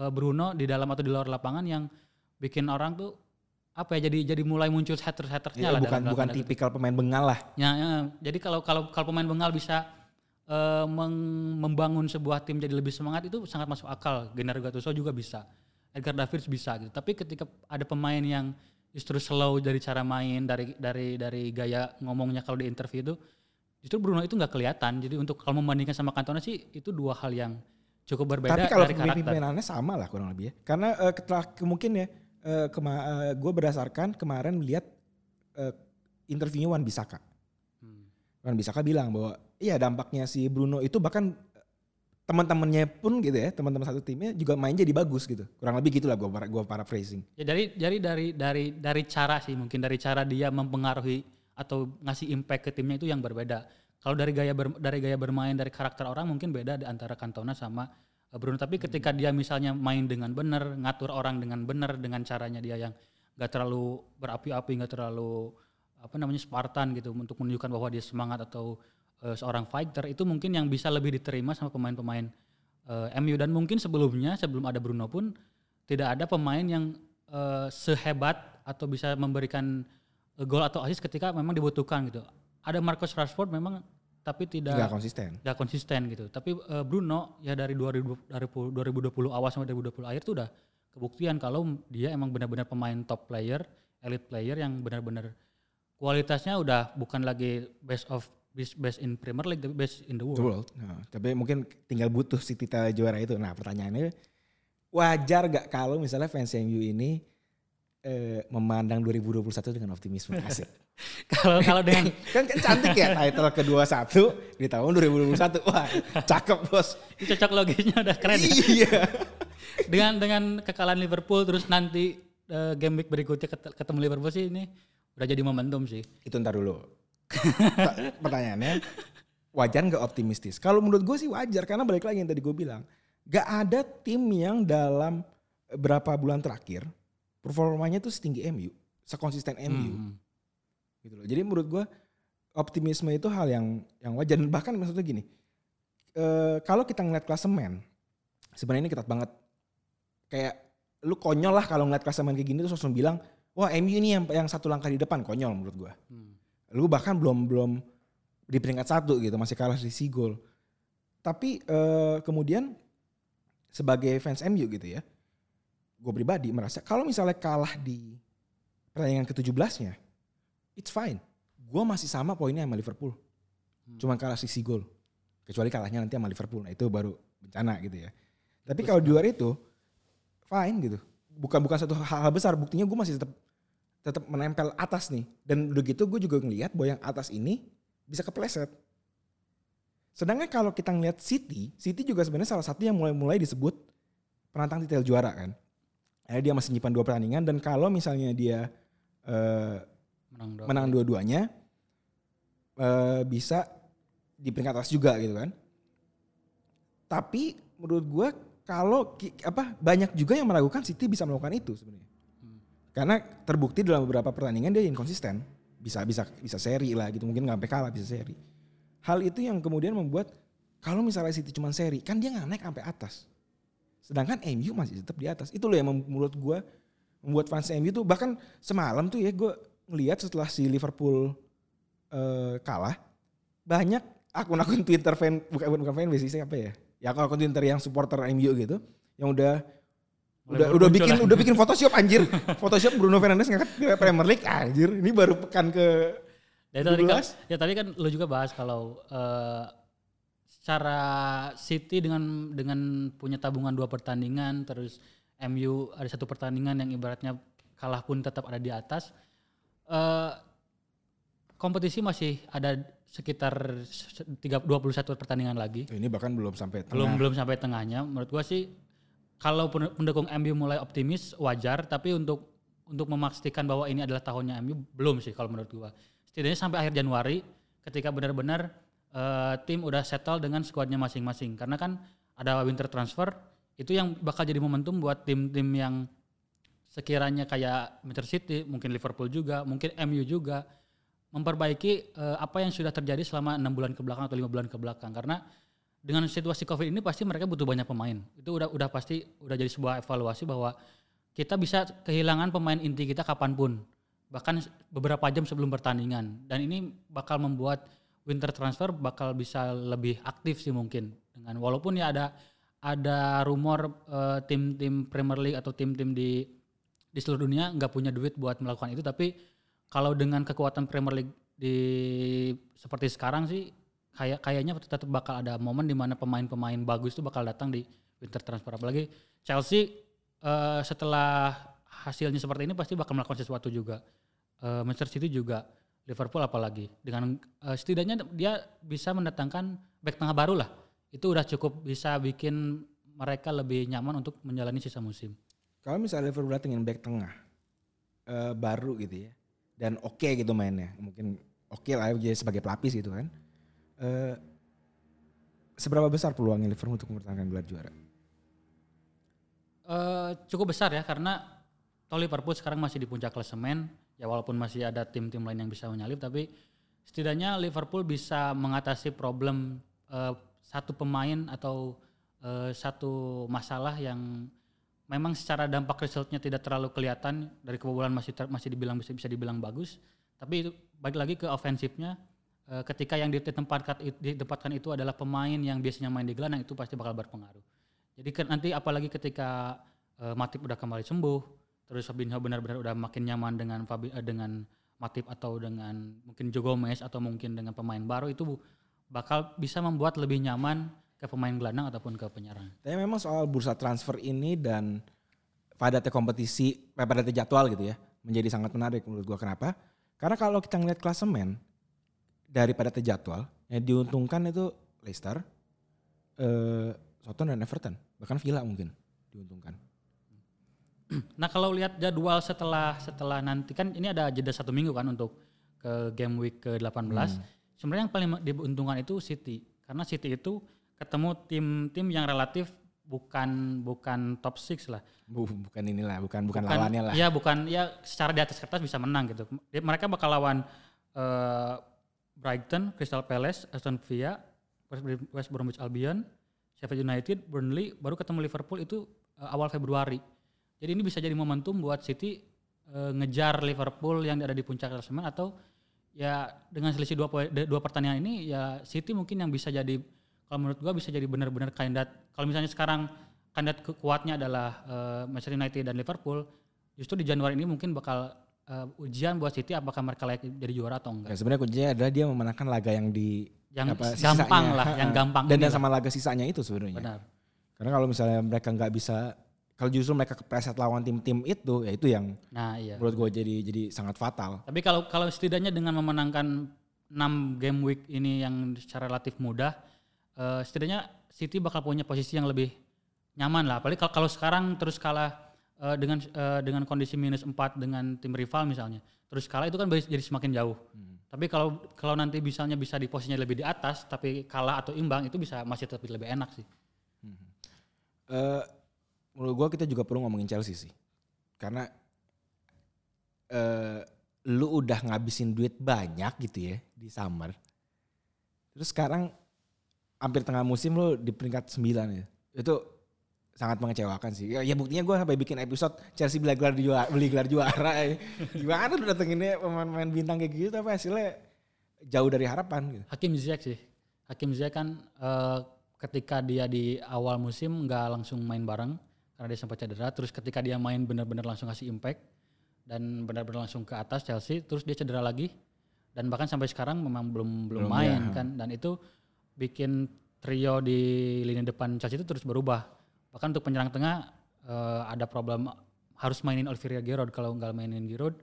eh, Bruno di dalam atau di luar lapangan yang bikin orang tuh apa ya jadi jadi mulai muncul haters hatersnya Ya, lah bukan bukan tipikal pemain bengal lah. Ya, ya. jadi kalau kalau kalau pemain bengal bisa eh, meng- membangun sebuah tim jadi lebih semangat itu sangat masuk akal. Gennaro Gattuso juga bisa, Edgar Davids bisa gitu. Tapi ketika ada pemain yang justru slow dari cara main, dari dari dari gaya ngomongnya kalau di interview itu, justru Bruno itu nggak kelihatan. Jadi untuk kalau membandingkan sama Cantona sih itu dua hal yang cukup berbeda Tapi kalau dari karakter. pimpinannya sama lah kurang lebih ya. Karena eh, ketelah mungkin ya eh, kema gue berdasarkan kemarin melihat eh, interviewnya Wan Bisaka. Hmm. Wan Bisaka bilang bahwa iya dampaknya si Bruno itu bahkan eh, teman-temannya pun gitu ya, teman-teman satu timnya juga main jadi bagus gitu. Kurang lebih gitulah gue gua paraphrasing. Ya dari dari dari dari dari cara sih mungkin dari cara dia mempengaruhi atau ngasih impact ke timnya itu yang berbeda. Kalau dari gaya ber- dari gaya bermain dari karakter orang mungkin beda di antara Cantona sama eh, Bruno. Tapi ketika dia misalnya main dengan benar, ngatur orang dengan benar dengan caranya dia yang gak terlalu berapi-api, gak terlalu apa namanya Spartan gitu untuk menunjukkan bahwa dia semangat atau eh, seorang fighter itu mungkin yang bisa lebih diterima sama pemain-pemain eh, MU dan mungkin sebelumnya sebelum ada Bruno pun tidak ada pemain yang eh, sehebat atau bisa memberikan gol atau assist ketika memang dibutuhkan gitu. Ada Marcus Rashford memang tapi tidak Nggak konsisten. nggak konsisten gitu. Tapi eh, Bruno ya dari 2020, dari 2020 awal sampai 2020 akhir tuh udah kebuktian kalau dia emang benar-benar pemain top player, elite player yang benar-benar kualitasnya udah bukan lagi best of best, in Premier League tapi best in the world. The world. Nah, tapi mungkin tinggal butuh si Tita juara itu. Nah pertanyaannya wajar gak kalau misalnya fans MU ini eh, memandang 2021 dengan optimisme asik. Kalau kalau dengan kan, kan cantik ya title kedua satu di tahun 2021. Wah cakep bos. ini cocok logisnya udah keren ya. iya. dengan dengan kekalahan Liverpool terus nanti eh, game week berikutnya ket- ketemu Liverpool sih ini udah jadi momentum sih. Itu ntar dulu. Ta- Pertanyaannya wajar nggak optimistis? Kalau menurut gue sih wajar karena balik lagi yang tadi gue bilang. Gak ada tim yang dalam berapa bulan terakhir performanya tuh setinggi MU, sekonsisten MU. Hmm. gitu loh. Jadi menurut gue optimisme itu hal yang yang wajar dan bahkan maksudnya gini, eh, kalau kita ngeliat klasemen, sebenarnya ini ketat banget. Kayak lu konyol lah kalau ngeliat klasemen kayak gini terus langsung bilang, wah MU ini yang yang satu langkah di depan konyol menurut gue. Hmm. Lu bahkan belum belum di peringkat satu gitu masih kalah di gol. Tapi eh, kemudian sebagai fans MU gitu ya, gue pribadi merasa kalau misalnya kalah di pertandingan ke-17-nya, it's fine. Gue masih sama poinnya sama Liverpool. Hmm. Cuma kalah sisi gol. Kecuali kalahnya nanti sama Liverpool. Nah itu baru bencana gitu ya. Tapi kalau di luar itu, fine gitu. Bukan bukan satu hal, hal besar. Buktinya gue masih tetap tetap menempel atas nih. Dan udah gitu gue juga ngelihat bahwa yang atas ini bisa kepleset. Sedangkan kalau kita ngeliat City, City juga sebenarnya salah satu yang mulai-mulai disebut penantang titel juara kan. Eh, dia masih nyimpan dua pertandingan dan kalau misalnya dia eh, menang dua. menang dua-duanya eh, bisa di peringkat atas juga gitu kan. Tapi menurut gue kalau apa banyak juga yang meragukan City bisa melakukan itu sebenarnya. Karena terbukti dalam beberapa pertandingan dia inkonsisten. Bisa bisa bisa seri lah gitu, mungkin nggak sampai kalah bisa seri. Hal itu yang kemudian membuat kalau misalnya City cuma seri, kan dia nggak naik sampai atas. Sedangkan MU masih tetap di atas. Itu loh yang menurut gue membuat fans MU tuh bahkan semalam tuh ya gue ngelihat setelah si Liverpool eh, kalah banyak akun-akun Twitter fan bukan bukan fan sih apa ya? Ya akun Twitter yang supporter MU gitu yang udah udah udah bikin udah bikin Photoshop anjir. Photoshop Bruno Fernandes ngangkat Premier League anjir. Ini baru pekan ke Ya, tadi kan, 12. ya tadi kan lo juga bahas kalau eh, secara City dengan dengan punya tabungan dua pertandingan terus MU ada satu pertandingan yang ibaratnya kalah pun tetap ada di atas. eh kompetisi masih ada sekitar se- tiga- 21 pertandingan lagi. ini bahkan belum sampai Belum tengah. belum sampai tengahnya. Menurut gua sih kalau pen- pendukung MU mulai optimis wajar, tapi untuk untuk memastikan bahwa ini adalah tahunnya MU belum sih kalau menurut gua. Setidaknya sampai akhir Januari ketika benar-benar eh, tim udah settle dengan skuadnya masing-masing. Karena kan ada winter transfer itu yang bakal jadi momentum buat tim-tim yang sekiranya kayak Manchester City, mungkin Liverpool juga, mungkin MU juga memperbaiki eh, apa yang sudah terjadi selama enam bulan ke belakang atau lima bulan ke belakang karena dengan situasi covid ini pasti mereka butuh banyak pemain. Itu udah udah pasti udah jadi sebuah evaluasi bahwa kita bisa kehilangan pemain inti kita kapan pun. Bahkan beberapa jam sebelum pertandingan. Dan ini bakal membuat winter transfer bakal bisa lebih aktif sih mungkin. Dengan walaupun ya ada ada rumor eh, tim-tim Premier League atau tim-tim di di seluruh dunia nggak punya duit buat melakukan itu. Tapi kalau dengan kekuatan Premier League di seperti sekarang sih kayak kayaknya tetap bakal ada momen di mana pemain-pemain bagus itu bakal datang di winter transfer. Apalagi Chelsea eh, setelah hasilnya seperti ini pasti bakal melakukan sesuatu juga. Eh, Manchester City juga Liverpool apalagi. Dengan eh, setidaknya dia bisa mendatangkan back tengah baru lah. Itu udah cukup bisa bikin mereka lebih nyaman untuk menjalani sisa musim. Kalau misalnya Liverpool datengin back tengah eh, baru gitu ya dan oke gitu mainnya, mungkin oke lah jadi sebagai pelapis gitu kan. Eh, seberapa besar peluangnya Liverpool untuk mempertahankan gelar juara? Eh, cukup besar ya karena toh Liverpool sekarang masih di puncak klasemen. Ya walaupun masih ada tim-tim lain yang bisa menyalip tapi setidaknya Liverpool bisa mengatasi problem eh, satu pemain atau eh, satu masalah yang memang secara dampak resultnya tidak terlalu kelihatan. Dari kebobolan masih masih dibilang bisa bisa dibilang bagus. Tapi itu balik lagi ke ofensifnya ketika yang ditempatkan ditempatkan itu adalah pemain yang biasanya main di gelandang itu pasti bakal berpengaruh jadi nanti apalagi ketika eh, Matip udah kembali sembuh, terus Fabinho benar-benar udah makin nyaman dengan Fabi, eh, dengan Matip atau dengan mungkin Joe Gomez atau mungkin dengan pemain baru itu bakal bisa membuat lebih nyaman ke pemain gelandang ataupun ke penyerang. Tapi memang soal bursa transfer ini dan padatnya kompetisi, eh, padatnya jadwal gitu ya, menjadi sangat menarik menurut gua. Kenapa? Karena kalau kita ngeliat klasemen dari padatnya jadwal, yang diuntungkan itu Leicester, eh, Southampton dan Everton, bahkan Villa mungkin diuntungkan. Nah kalau lihat jadwal setelah setelah nanti kan ini ada jeda satu minggu kan untuk ke game week ke 18. Sebenarnya yang paling diuntungkan itu City karena City itu ketemu tim-tim yang relatif bukan bukan top 6 lah. Bu, bukan inilah, bukan bukan, lawannya lah. Ya bukan ya secara di atas kertas bisa menang gitu. Mereka bakal lawan eh, Brighton, Crystal Palace, Aston Villa, West- Bromwich Albion, Sheffield United, Burnley, baru ketemu Liverpool itu eh, awal Februari. Jadi ini bisa jadi momentum buat City eh, ngejar Liverpool yang ada di puncak klasemen atau ya dengan selisih dua dua pertandingan ini ya City mungkin yang bisa jadi kalau menurut gua bisa jadi benar-benar kandidat kalau misalnya sekarang kandidat kuatnya adalah eh, Manchester United dan Liverpool justru di Januari ini mungkin bakal eh, ujian buat City apakah mereka layak jadi juara atau enggak Ya, sebenarnya kuncinya adalah dia memenangkan laga yang di yang apa, gampang sisanya. lah yang gampang dan, dan sama laga sisanya itu sebenarnya. benar Karena kalau misalnya mereka nggak bisa, kalau justru mereka kepleset lawan tim-tim itu, ya itu yang nah iya menurut gue jadi jadi sangat fatal. Tapi kalau kalau setidaknya dengan memenangkan 6 game week ini yang secara relatif mudah, eh, setidaknya City bakal punya posisi yang lebih nyaman lah. Apalagi kalau sekarang terus kalah eh, dengan eh, dengan kondisi minus 4 dengan tim rival misalnya, terus kalah itu kan jadi semakin jauh. Tapi kalau kalau nanti misalnya bisa di posisinya lebih di atas, tapi kalah atau imbang itu bisa masih tetap lebih enak sih. Eh, menurut gua kita juga perlu ngomongin Chelsea sih. Karena eh lu udah ngabisin duit banyak gitu ya di summer. Terus sekarang hampir tengah musim lu di peringkat 9 ya. Itu sangat mengecewakan sih. Ya, ya buktinya gua sampai bikin episode Chelsea beli gelar juara, beli gelar juara. ya. Gimana lu datenginnya pemain-pemain bintang kayak gitu tapi hasilnya jauh dari harapan gitu. Hakim Ziyech sih. Hakim Ziyech kan eh, ketika dia di awal musim nggak langsung main bareng karena dia sempat cedera. Terus ketika dia main benar-benar langsung kasih impact dan benar-benar langsung ke atas Chelsea. Terus dia cedera lagi dan bahkan sampai sekarang memang belum belum Belum, main ya. kan. Dan itu bikin trio di lini depan Chelsea itu terus berubah. Bahkan untuk penyerang tengah eh, ada problem harus mainin Olivier Giroud kalau nggak mainin Giroud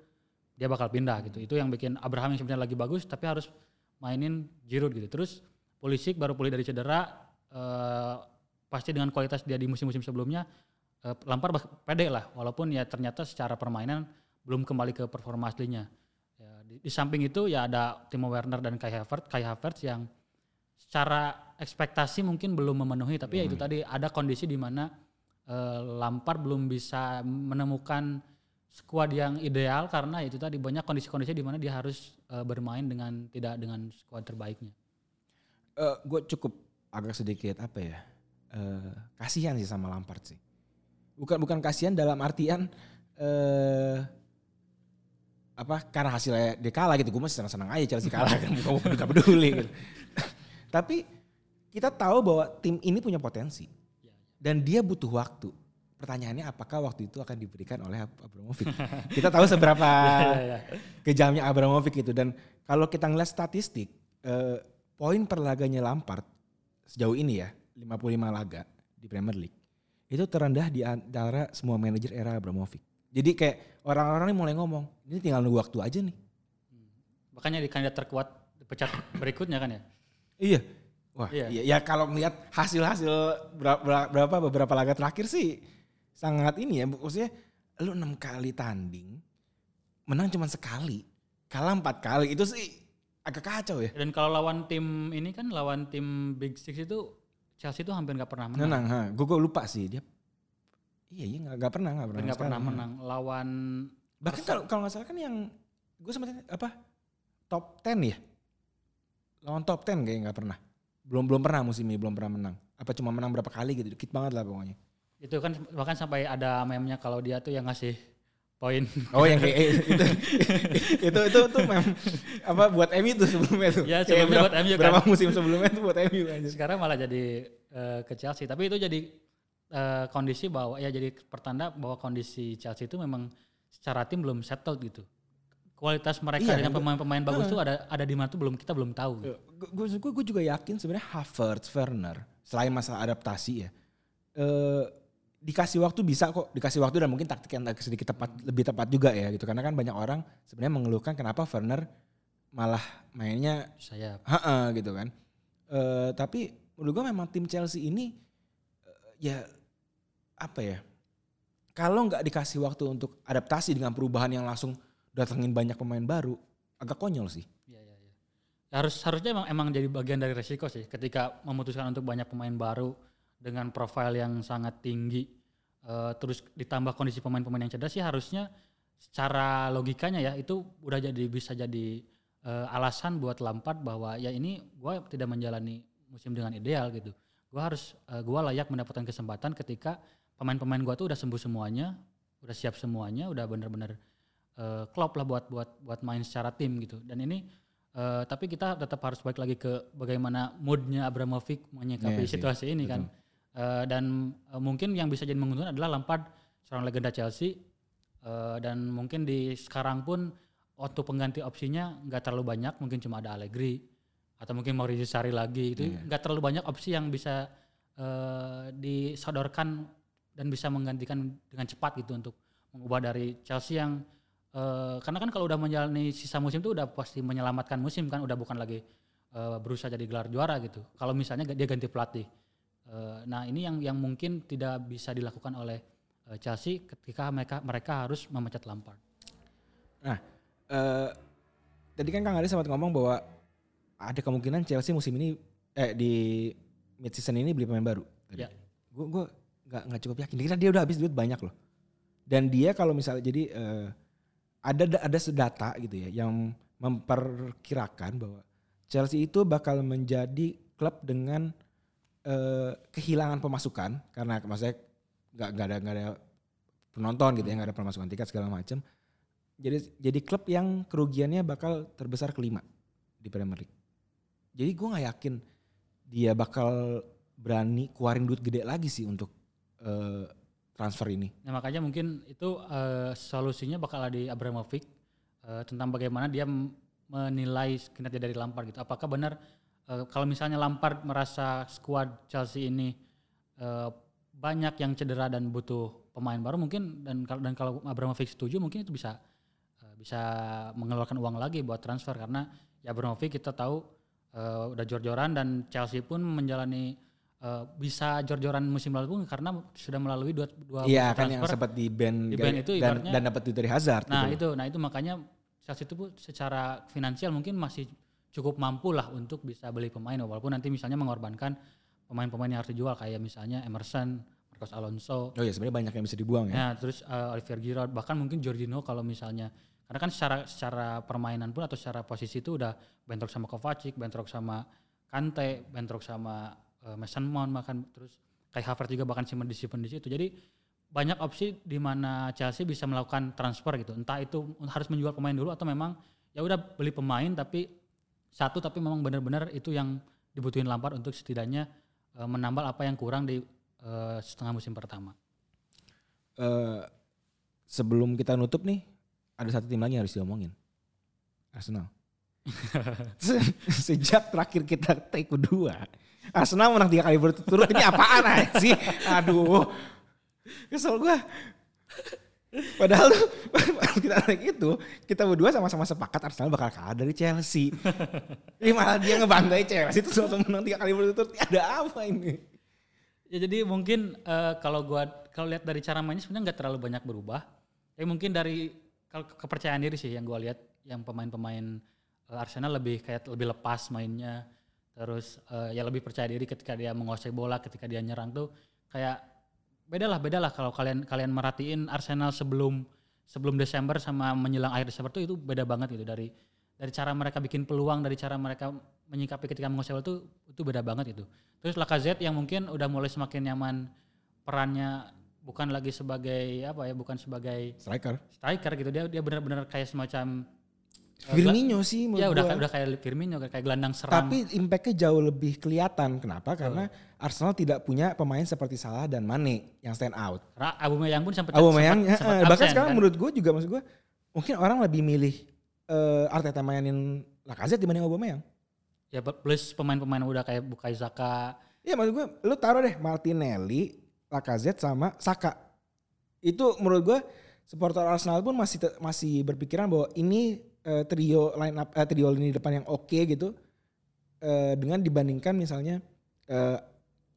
dia bakal pindah gitu. Itu yang bikin Abraham yang sebenarnya lagi bagus tapi harus mainin Giroud gitu. Terus Pulisic baru pulih dari cedera eh, pasti dengan kualitas dia di musim-musim sebelumnya eh, Lampard bak- pede lah walaupun ya ternyata secara permainan belum kembali ke performa aslinya. Ya, di, di samping itu ya ada Timo Werner dan Kai Havertz, Kai Havertz yang secara ekspektasi mungkin belum memenuhi tapi ya itu tadi ada kondisi di mana eh, Lampard belum bisa menemukan skuad yang ideal karena itu tadi banyak kondisi-kondisi di mana dia harus eh, bermain dengan tidak dengan skuad terbaiknya. gue Eh, cukup agak sedikit apa ya eh kasihan sih sama Lampard sih. Bukan bukan kasihan dalam artian eh apa karena hasilnya dia kalah gitu gue masih senang senang aja Chelsea kalah kan bukan bukan peduli gitu tapi kita tahu bahwa tim ini punya potensi dan dia butuh waktu pertanyaannya apakah waktu itu akan diberikan oleh Ab- Abramovich kita tahu seberapa kejamnya Abramovich itu dan kalau kita ngeliat statistik eh, poin per laganya Lampard sejauh ini ya 55 laga di Premier League itu terendah di antara semua manajer era Abramovich. Jadi kayak orang-orang ini mulai ngomong ini tinggal nunggu waktu aja nih. Makanya di kandidat terkuat pecat berikutnya kan ya. Iya. Wah, Iya. iya. ya kalau melihat hasil-hasil berapa, berapa beberapa laga terakhir sih sangat ini ya maksudnya lu enam kali tanding menang cuma sekali kalah empat kali itu sih agak kacau ya. Dan kalau lawan tim ini kan lawan tim Big Six itu Chelsea itu hampir nggak pernah menang. Menang, ha. Gue lupa sih dia. Iya, iya nggak pernah nggak pernah. nggak pernah sekali. menang. Lawan Bahkan kalau kalau nggak salah kan yang gue sempat apa top 10 ya. Lawan top 10 kayak nggak pernah. Belum belum pernah musim ini belum pernah menang. Apa cuma menang berapa kali gitu, dikit banget lah pokoknya. itu kan bahkan sampai ada meme-nya kalau dia tuh yang ngasih poin. Oh yang kayak itu itu itu tuh mem apa buat MU tuh sebelumnya tuh. Ya, sebelumnya berapa- buat MU kan. Berapa musim sebelumnya tuh buat MU aja. Sekarang malah jadi eh, ke Chelsea. Tapi itu jadi eh, kondisi bahwa ya jadi pertanda bahwa kondisi Chelsea itu memang secara tim belum settled gitu. Kualitas mereka Iya, dengan pemain-pemain bagus tuh ada ada di mana tuh belum kita belum tahu. Gue gue juga yakin sebenarnya Havertz, Werner selain masalah adaptasi ya, eh, dikasih waktu bisa kok, dikasih waktu dan mungkin taktik yang sedikit tepat, lebih tepat juga ya gitu. Karena kan banyak orang sebenarnya mengeluhkan kenapa Werner malah mainnya Saya ha gitu kan. Eh, tapi menurut gue memang tim Chelsea ini eh, ya apa ya? Kalau nggak dikasih waktu untuk adaptasi dengan perubahan yang langsung datengin banyak pemain baru, agak konyol sih. Iya, iya, iya. Harus harusnya emang emang jadi bagian dari resiko sih ketika memutuskan untuk banyak pemain baru dengan profil yang sangat tinggi eh, terus ditambah kondisi pemain-pemain yang cerdas sih harusnya secara logikanya ya itu udah jadi bisa jadi eh, alasan buat Lampard bahwa ya ini gua tidak menjalani musim dengan ideal gitu. Gua harus eh, gua layak mendapatkan kesempatan ketika pemain-pemain gua tuh udah sembuh semuanya, udah siap semuanya, udah benar-benar eh, klop lah buat buat buat main secara tim gitu. Dan ini eh, tapi kita tetap harus balik lagi ke bagaimana moodnya Abramovich menyikapi Iya sih, situasi ini kan. Eh, dan eh, mungkin yang bisa jadi menguntungkan adalah Lampard seorang legenda Chelsea Eh, dan mungkin di sekarang pun waktu pengganti opsinya nggak terlalu banyak mungkin cuma ada Allegri atau mungkin Maurizio Sarri lagi itu nggak terlalu banyak opsi yang bisa eh, disodorkan dan bisa menggantikan dengan cepat gitu untuk mengubah dari Chelsea yang eh, karena kan kalau udah menjalani sisa musim itu udah pasti menyelamatkan musim kan udah bukan lagi eh, berusaha jadi gelar juara gitu. Kalau misalnya dia ganti pelatih. Eh, nah ini yang yang mungkin tidak bisa dilakukan oleh eh, Chelsea ketika mereka mereka harus memecat Lampard. Nah, eh, tadi kan Kang Adi sempat ngomong bahwa ada kemungkinan Chelsea musim ini eh di mid season ini beli pemain baru. Tadi. Ya. Gue gue nggak nggak cukup yakin. Karena dia udah habis duit banyak loh. Dan dia kalau misalnya jadi eh, ada ada data gitu ya yang memperkirakan bahwa Chelsea itu bakal menjadi klub dengan eh, kehilangan pemasukan karena maksudnya nggak nggak ada nggak ada penonton gitu ya nggak ada pemasukan tiket segala macam jadi jadi klub yang kerugiannya bakal terbesar kelima di Premier League. Jadi gue nggak yakin dia bakal berani keluarin duit gede lagi sih untuk eh, transfer ini. Nah makanya mungkin itu eh, solusinya bakal ada di Abramovich eh, tentang bagaimana dia menilai kinerja dari Lampard gitu. Apakah benar eh, kalau misalnya Lampard merasa skuad Chelsea ini eh, banyak yang cedera dan butuh pemain baru mungkin dan dan kalau Abramovich setuju mungkin itu bisa eh, bisa mengeluarkan uang lagi buat transfer karena ya Abramovich kita tahu eh, udah jor-joran dan Chelsea pun menjalani eh, bisa jor-joran musim lalu pun karena sudah melalui dua dua Iya kan yang sempat di band, Di ban itu dan, dan dapat duit dari Hazard. Nah gitu. itu, nah itu makanya Chelsea itu pun secara finansial mungkin masih cukup mampu lah untuk bisa beli pemain walaupun nanti misalnya mengorbankan pemain-pemain yang harus dijual kayak misalnya Emerson, Marcos Alonso, Oh iya sebenarnya banyak yang bisa dibuang ya. ya terus eh, Olivier Giroud bahkan mungkin Jorginho kalau misalnya karena kan secara secara permainan pun atau secara posisi itu udah bentrok sama Kovacic, bentrok sama Kante, bentrok sama eh, Mason Mount bahkan terus kayak Havertz juga bahkan simpen disimpan di situ. Jadi banyak opsi di mana Chelsea bisa melakukan transfer gitu. Entah itu harus menjual pemain dulu atau memang ya udah beli pemain tapi satu tapi memang benar-benar itu yang dibutuhin Lampard untuk setidaknya eh, menambal apa yang kurang di eh, setengah musim pertama. Eh, sebelum kita nutup nih, ada satu tim lagi yang harus diomongin. Arsenal. Se- Sejak terakhir kita take kedua, Arsenal menang tiga kali berturut-turut. Ini apaan aja sih? Aduh, kesel gua. Padahal tuh, kita naik itu, kita berdua sama-sama sepakat Arsenal bakal kalah dari Chelsea. Ini malah dia ngebantai Chelsea itu langsung menang tiga kali berturut-turut. Ada apa ini? Ya jadi mungkin eh, kalau gua kalau lihat dari cara mainnya sebenarnya nggak terlalu banyak berubah. Ya mungkin dari kalau ke- kepercayaan diri sih yang gua lihat yang pemain-pemain Arsenal lebih kayak lebih lepas mainnya. Terus eh, ya lebih percaya diri ketika dia menguasai bola, ketika dia nyerang tuh kayak beda lah beda lah kalau kalian kalian merhatiin Arsenal sebelum sebelum Desember sama menjelang akhir Desember tuh itu beda banget gitu dari dari cara mereka bikin peluang dari cara mereka menyikapi ketika menguasai bola tuh itu beda banget itu terus Lacazette yang mungkin udah mulai semakin nyaman perannya bukan lagi sebagai apa ya bukan sebagai Striker. striker gitu dia dia benar-benar kayak semacam Firmino sih ya udah gua. udah kayak Firmino kayak gelandang serang Tapi impactnya jauh lebih kelihatan. Kenapa? Karena Arsenal tidak punya pemain seperti Salah dan Mane yang stand out. Karena Aubameyang pun sempat Aubameyang, sempat- sempat bahkan absen, sekarang kan. menurut gue juga maksud gue mungkin orang lebih milih eh, Arteta mainin Lacazette dibanding Aubameyang. ya plus pemain-pemain udah kayak Bukayo Saka Iya maksud gue, lu taruh deh Martinelli, Lacazette sama Saka. Itu menurut gue supporter Arsenal pun masih masih berpikiran bahwa ini eh, trio line up eh, trio lini depan yang oke gitu eh, dengan dibandingkan misalnya eh,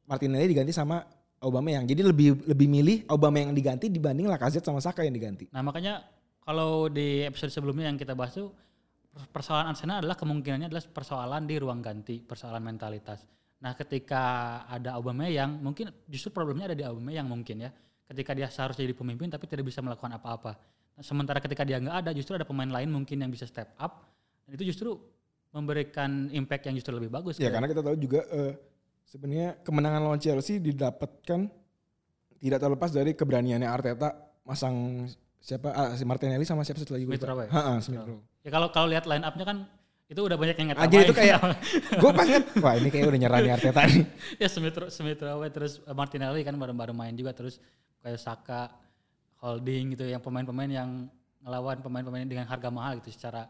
Martinelli diganti sama Aubameyang. Jadi lebih lebih milih Aubameyang yang diganti dibanding Lacazette sama Saka yang diganti. Nah makanya kalau di episode sebelumnya yang kita bahas tuh persoalan Arsenal adalah kemungkinannya adalah persoalan di ruang ganti, persoalan mentalitas. Nah ketika ada Aubameyang, mungkin justru problemnya ada di Aubameyang mungkin ya. Ketika dia seharusnya jadi pemimpin tapi tidak bisa melakukan apa-apa. Nah, sementara ketika dia nggak ada, justru ada pemain lain mungkin yang bisa step up. Dan itu justru memberikan impact yang justru lebih bagus. Ya ke- karena kita tahu juga eh, sebenarnya kemenangan lawan Chelsea didapatkan tidak terlepas dari keberaniannya Arteta masang siapa ah, si Martinelli sama siapa satu lagi gue Smith. Rowe. Ha-ha, Smith Rowe. Ya kalau kalau lihat line up-nya kan itu udah banyak yang Aja itu kayak gue pas ngeliat, wah ini kayak udah nyerah nih Arteta nih. ya Smith Smith Rowe terus Martinelli kan baru-baru main juga terus kayak Saka, Holding gitu yang pemain-pemain yang ngelawan pemain-pemain dengan harga mahal gitu secara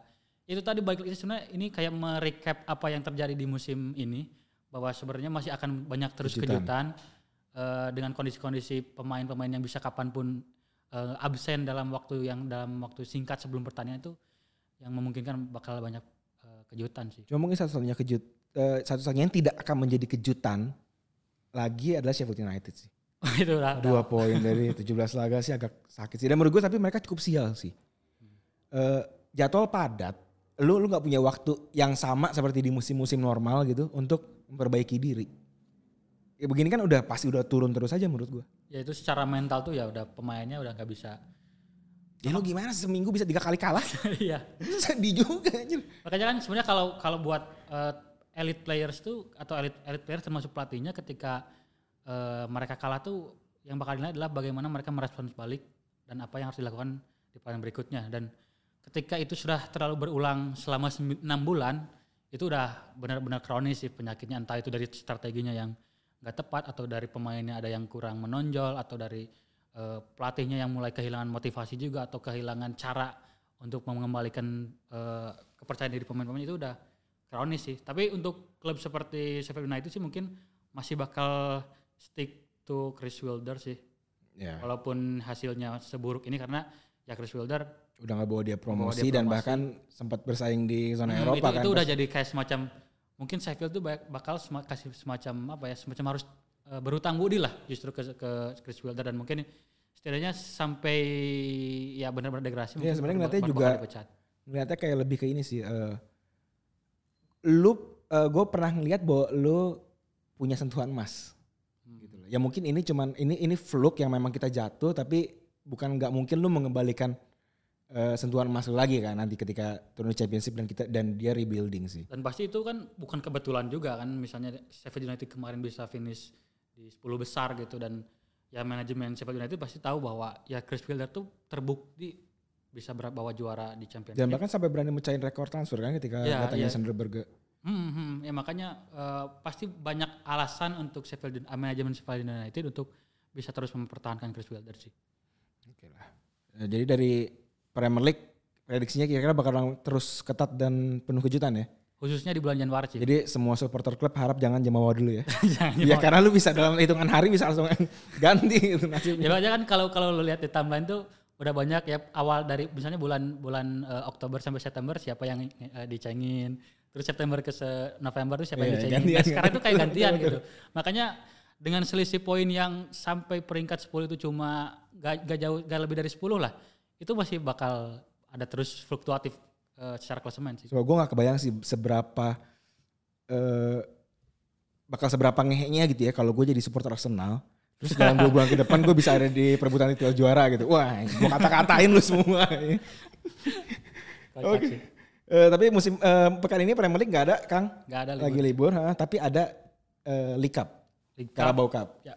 itu tadi balik lagi sebenarnya ini kayak merecap apa yang terjadi di musim ini bahwa sebenarnya masih akan banyak terus Kejutan. kejutan, eh, dengan kondisi-kondisi pemain-pemain yang bisa kapan pun eh, absen dalam waktu yang dalam waktu singkat sebelum pertandingan itu yang memungkinkan bakal banyak eh, kejutan sih. Cuma mungkin satu-satunya kejut eh, satu-satunya yang tidak akan menjadi kejutan lagi adalah Sheffield United sih. itu udah Dua poin dari 17 laga sih agak sakit sih. Dan menurut gue tapi mereka cukup sial sih. Eh, jadwal padat, lu lu nggak punya waktu yang sama seperti di musim-musim normal gitu untuk memperbaiki diri. Ya begini kan udah pasti udah turun terus aja menurut gue. ya itu secara mental tuh ya udah pemainnya udah nggak bisa. Ya lu gimana seminggu bisa tiga kali kalah? Iya. Sedih juga anjir. Makanya kan sebenarnya kalau kalau buat eh, elite players tuh atau elite elite players termasuk pelatihnya ketika eh, mereka kalah tuh yang bakal dinilai adalah bagaimana mereka merespons balik dan apa yang harus dilakukan di pertandingan berikutnya dan ketika itu sudah terlalu berulang selama 6 bulan itu udah benar-benar kronis sih penyakitnya entah itu dari strateginya yang nggak tepat atau dari pemainnya ada yang kurang menonjol atau dari eh, pelatihnya yang mulai kehilangan motivasi juga atau kehilangan cara untuk mengembalikan eh, kepercayaan diri pemain-pemain itu udah kronis sih. Tapi untuk klub seperti Sheffield United sih mungkin masih bakal stick to Chris Wilder sih. Ya. Walaupun hasilnya seburuk ini karena ya Chris Wilder Udah nggak bawa dia promosi dia dan promosi. bahkan sempat bersaing di zona Hmm, Eropa itu, kan. itu udah jadi kayak semacam mungkin Sheffield tuh bak- bakal kasih semacam apa ya semacam harus eh, berutang budi lah justru ke, ke Chris Wilder dan mungkin setidaknya sampai ya benar-benar degradasi Iya, sebenarnya ngeliatnya juga- ngeliatnya kayak lebih ke ini sih. eh lu, gue pernah ngeliat bahwa lu punya sentuhan emas. Gitu. Ya mungkin ini cuman ini ini fluke yang memang kita jatuh, tapi bukan nggak mungkin lu mengembalikan eh, sentuhan emas lu lagi kan nanti ketika turun championship dan kita dan dia rebuilding sih. Dan pasti itu kan bukan kebetulan juga kan misalnya Sheffield United kemarin bisa finish di 10 besar gitu dan ya manajemen Sheffield United pasti tahu bahwa ya Chris Wilder tuh terbukti bisa bawa juara di Championship. Dan bahkan sampai berani mecahin rekor transfer kan ketika Iya, datangnya iya. Sanderberg. Hmm, hmm, ya makanya eh, pasti banyak alasan untuk Sheffield uh, manajemen Sheffield United untuk bisa terus mempertahankan Chris Wilder sih. Oke lah. Eh, jadi dari Premier League prediksinya kira-kira bakal terus ketat dan penuh kejutan ya. Khususnya di bulan Januari sih. Jadi semua supporter klub harap jangan jemawa dulu ya. Jangan ya karena lu bisa dalam hitungan hari bisa langsung ganti itu nasibnya. Ya makanya kan kalau kalau lu lihat di timeline tuh udah banyak ya awal dari misalnya bulan bulan eh, Oktober sampai September siapa yang eh, dicengin, terus September ke se- November tuh siapa yang Iya, dicengin. gantian, Nah, sekarang tuh kayak gantian. gitu. Makanya dengan selisih poin yang sampai peringkat 10 itu cuma gak, gak jauh gak lebih dari 10 lah. Itu masih bakal ada terus fluktuatif eh, secara klasemen sih. So, gue gak kebayang sih seberapa eh bakal seberapa ngeheknya gitu ya kalau gue jadi supporter Arsenal. Terus dalam dua bulan ke depan gue bisa ada di perebutan titel juara gitu. Wah, gue kata-katain lu semua. Oke. sih. Eh, tapi musim eh, pekan ini Premier League gak ada, Kang. Gak ada Lagi libur, ha, tapi ada eh, League Cup, League Cup. Carabao Cup. Ya.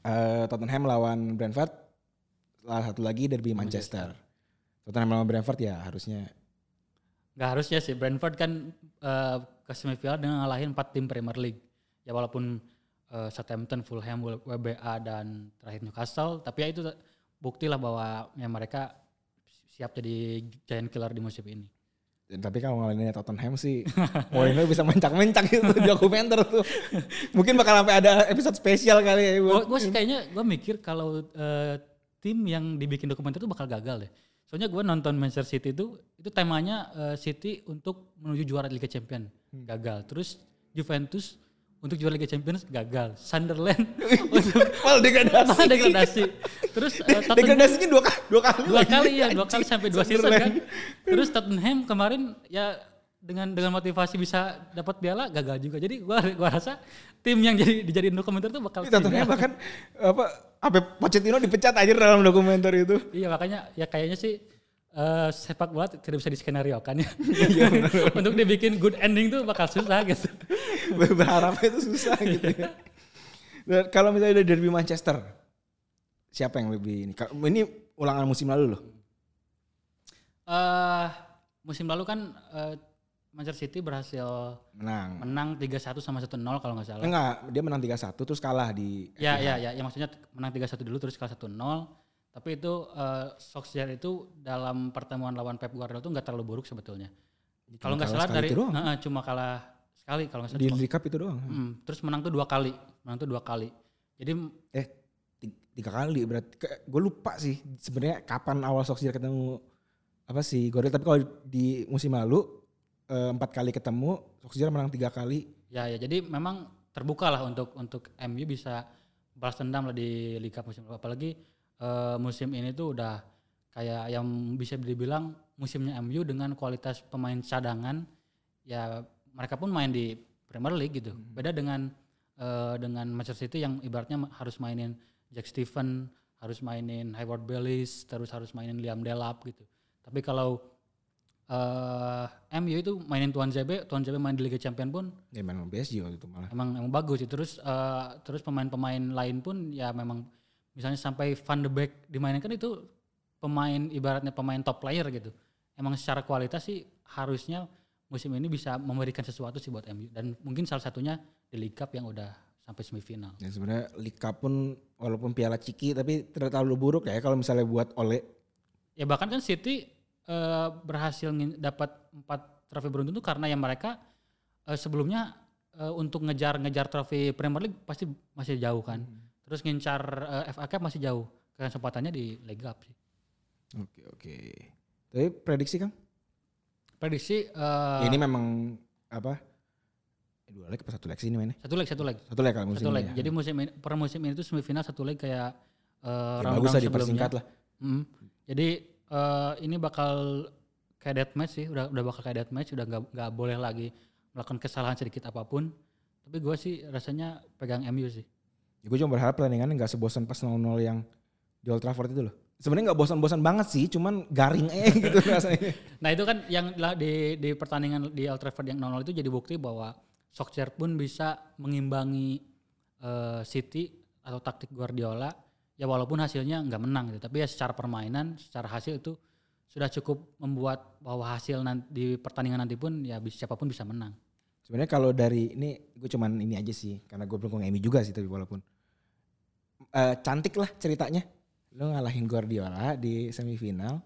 Eh, Tottenham lawan Brentford. Salah satu lagi derby Manchester. Tottenham lawan Brentford ya harusnya Gak harusnya sih Brentford kan eh, ke semifinal dengan ngalahin 4 tim Premier League. Ya walaupun eh, Southampton, Fulham, WBA dan terakhir Newcastle, tapi ya itu bukti lah bahwa ya mereka siap jadi giant killer di musim ini. Dan tapi kalau ngalahin Tottenham sih, Mourinho bisa mencak-mencak gitu di dokumenter tuh. Mungkin bakal sampai ada episode spesial kali ya. Gue sih kayaknya gue mikir kalau eh, tim yang dibikin dokumenter itu bakal gagal deh. Soalnya gue nonton Manchester City itu itu temanya eh, City untuk menuju juara Liga Champions gagal. Terus Juventus untuk juara Liga Champions gagal. Sunderland untuk Malah degradasi. malah degradasi. Terus eh, Tottenham Degradasinya dua, kali- dua kali dua lagi. kali ya, dua kali sampai dua season kan. Terus Tottenham kemarin ya dengan dengan motivasi bisa dapat piala gagal juga. Jadi gua gua rasa tim yang jadi dijadiin dokumenter tuh bakal Tottenham bahkan apa sampai Pochettino dipecat aja dalam dokumenter itu. Iya makanya ya kayaknya sih eh, sepak bola tidak bisa diskenariokan ya. Untuk dibikin good ending tuh bakal susah gitu. Berharapnya itu susah gitu ya. Dan kalau misalnya ada derby Manchester, siapa yang lebih ini? Ini ulangan musim lalu loh. eh musim lalu kan eh, Manchester City berhasil Menang. menang 3-1 sama 1-0 kalau nggak salah. Enggak, dia menang 3-1 terus kalah di Ya, ya, ya, ya maksudnya menang 3-1 dulu terus kalah 1-0. Tapi itu eh, Solskjaer itu dalam pertemuan lawan Pep Guardiola itu nggak terlalu buruk sebetulnya. Kalau nggak salah dari. Heeh, cuma kalah sekali kalau nggak salah. di cuma- Cup itu doang. Hmm, terus menang tuh dua kali, menang tuh dua kali. Jadi Eh, ti- tiga kali berarti. Gue lupa sih sebenarnya kapan awal Solskjaer ketemu apa sih Guardiola. Tapi kalau di musim lalu eh, empat kali ketemu, Solskjaer menang tiga kali. Ya ya jadi memang terbuka lah untuk untuk MU bisa balas dendam lah di Liga musim lalu. apalagi eh, musim ini tuh udah kayak yang bisa dibilang musimnya MU dengan kualitas pemain cadangan ya mereka pun main di Premier League gitu. Beda dengan eh, dengan Manchester City yang ibaratnya harus mainin Jack Stephen, harus mainin Hayward Bellis, terus harus mainin Liam Delap gitu. Tapi kalau eh MU itu mainin Tuan ZB, Tuan ZB main di Liga Champion pun Ya memang PSG waktu itu malah. emang emang bagus sih. Terus eh, terus pemain-pemain lain pun ya memang misalnya sampai Van de Beek dimainkan itu pemain ibaratnya pemain top player gitu. Emang secara kualitas sih harusnya musim ini bisa memberikan sesuatu sih buat MU dan mungkin salah satunya di League Cup yang udah sampai semifinal. Dan sebenarnya League Cup pun walaupun piala ciki tapi tidak terlalu buruk ya kalau misalnya buat oleh Ya bahkan kan City eh, berhasil dapat empat trofi beruntun itu karena yang mereka eh, sebelumnya eh, untuk ngejar-ngejar trofi Premier League pasti masih jauh kan. Terus ngincar eh, FA Cup masih jauh. Kesempatannya di League Cup sih. Oke oke. Tapi prediksi Kang? Prediksi Ya, ini memang apa? Eh, Dua leg apa satu leg sih ini mainnya? satu leg satu leg Satu leg kalau musim satu ini leg. ya. Jadi musim ini per musim ini tuh semifinal satu leg kayak eh, Ya, round-round bagus lah sebelumnya. dipersingkat lah. Mm. Jadi eh, ini bakal kayak death match sih, udah udah bakal kayak death match, udah nggak nggak boleh lagi melakukan kesalahan sedikit apa pun. Tapi gue sih rasanya pegang MU sih. Ya, gue cuma berharap pertandingan nggak sebosan pas 0-0 yang di Old Trafford itu loh. Sebenarnya nggak bosan-bosan banget sih, cuman garing aja gitu rasanya. Nah itu kan yang di di pertandingan di Old Trafford yang 0-0 itu jadi bukti bahwa Solskjaer pun bisa mengimbangi eh, City atau taktik Guardiola ya walaupun hasilnya nggak menang gitu tapi ya secara permainan secara hasil itu sudah cukup membuat bahwa hasil nanti, di pertandingan nanti pun ya bisa siapa pun bisa menang. Sebenarnya kalau dari ini gue cuman ini aja sih, karena gue pendukung MU juga sih tapi walaupun Eh, cantik lah ceritanya. Lo ngalahin Guardiola di semifinal,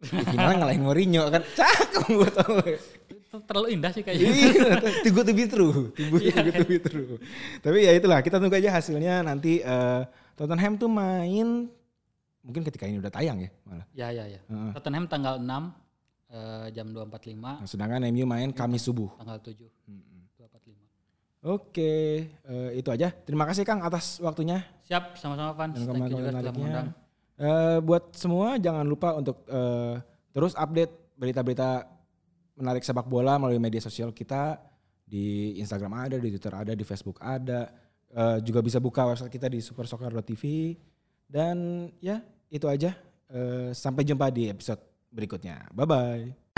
di final ngalahin Mourinho kan cakep buat Ole. Itu terlalu indah sih kayaknya. Iya, too good to be true. Good, too good to be true. Tapi ya itulah, kita tunggu aja hasilnya nanti eh, Tottenham tuh main mungkin ketika ini udah tayang ya malah. Ya ya ya. Heeh. Tottenham tanggal 6 eh, jam 2.45, Nah, sedangkan MU main Kamis subuh. tanggal 7 2.45. Oke, eh, itu aja. Terima kasih Kang atas waktunya Siap, sama-sama Van. dan Thank you juga telah komentarnya. mengundang. Eh, buat semua jangan lupa untuk eh, terus update berita-berita menarik sepak bola melalui media sosial kita di Instagram ada, di Twitter ada, di Facebook ada. Eh, juga bisa buka website kita di supersoccer.tv dan ya itu aja. Eh, sampai jumpa di episode berikutnya. Bye bye.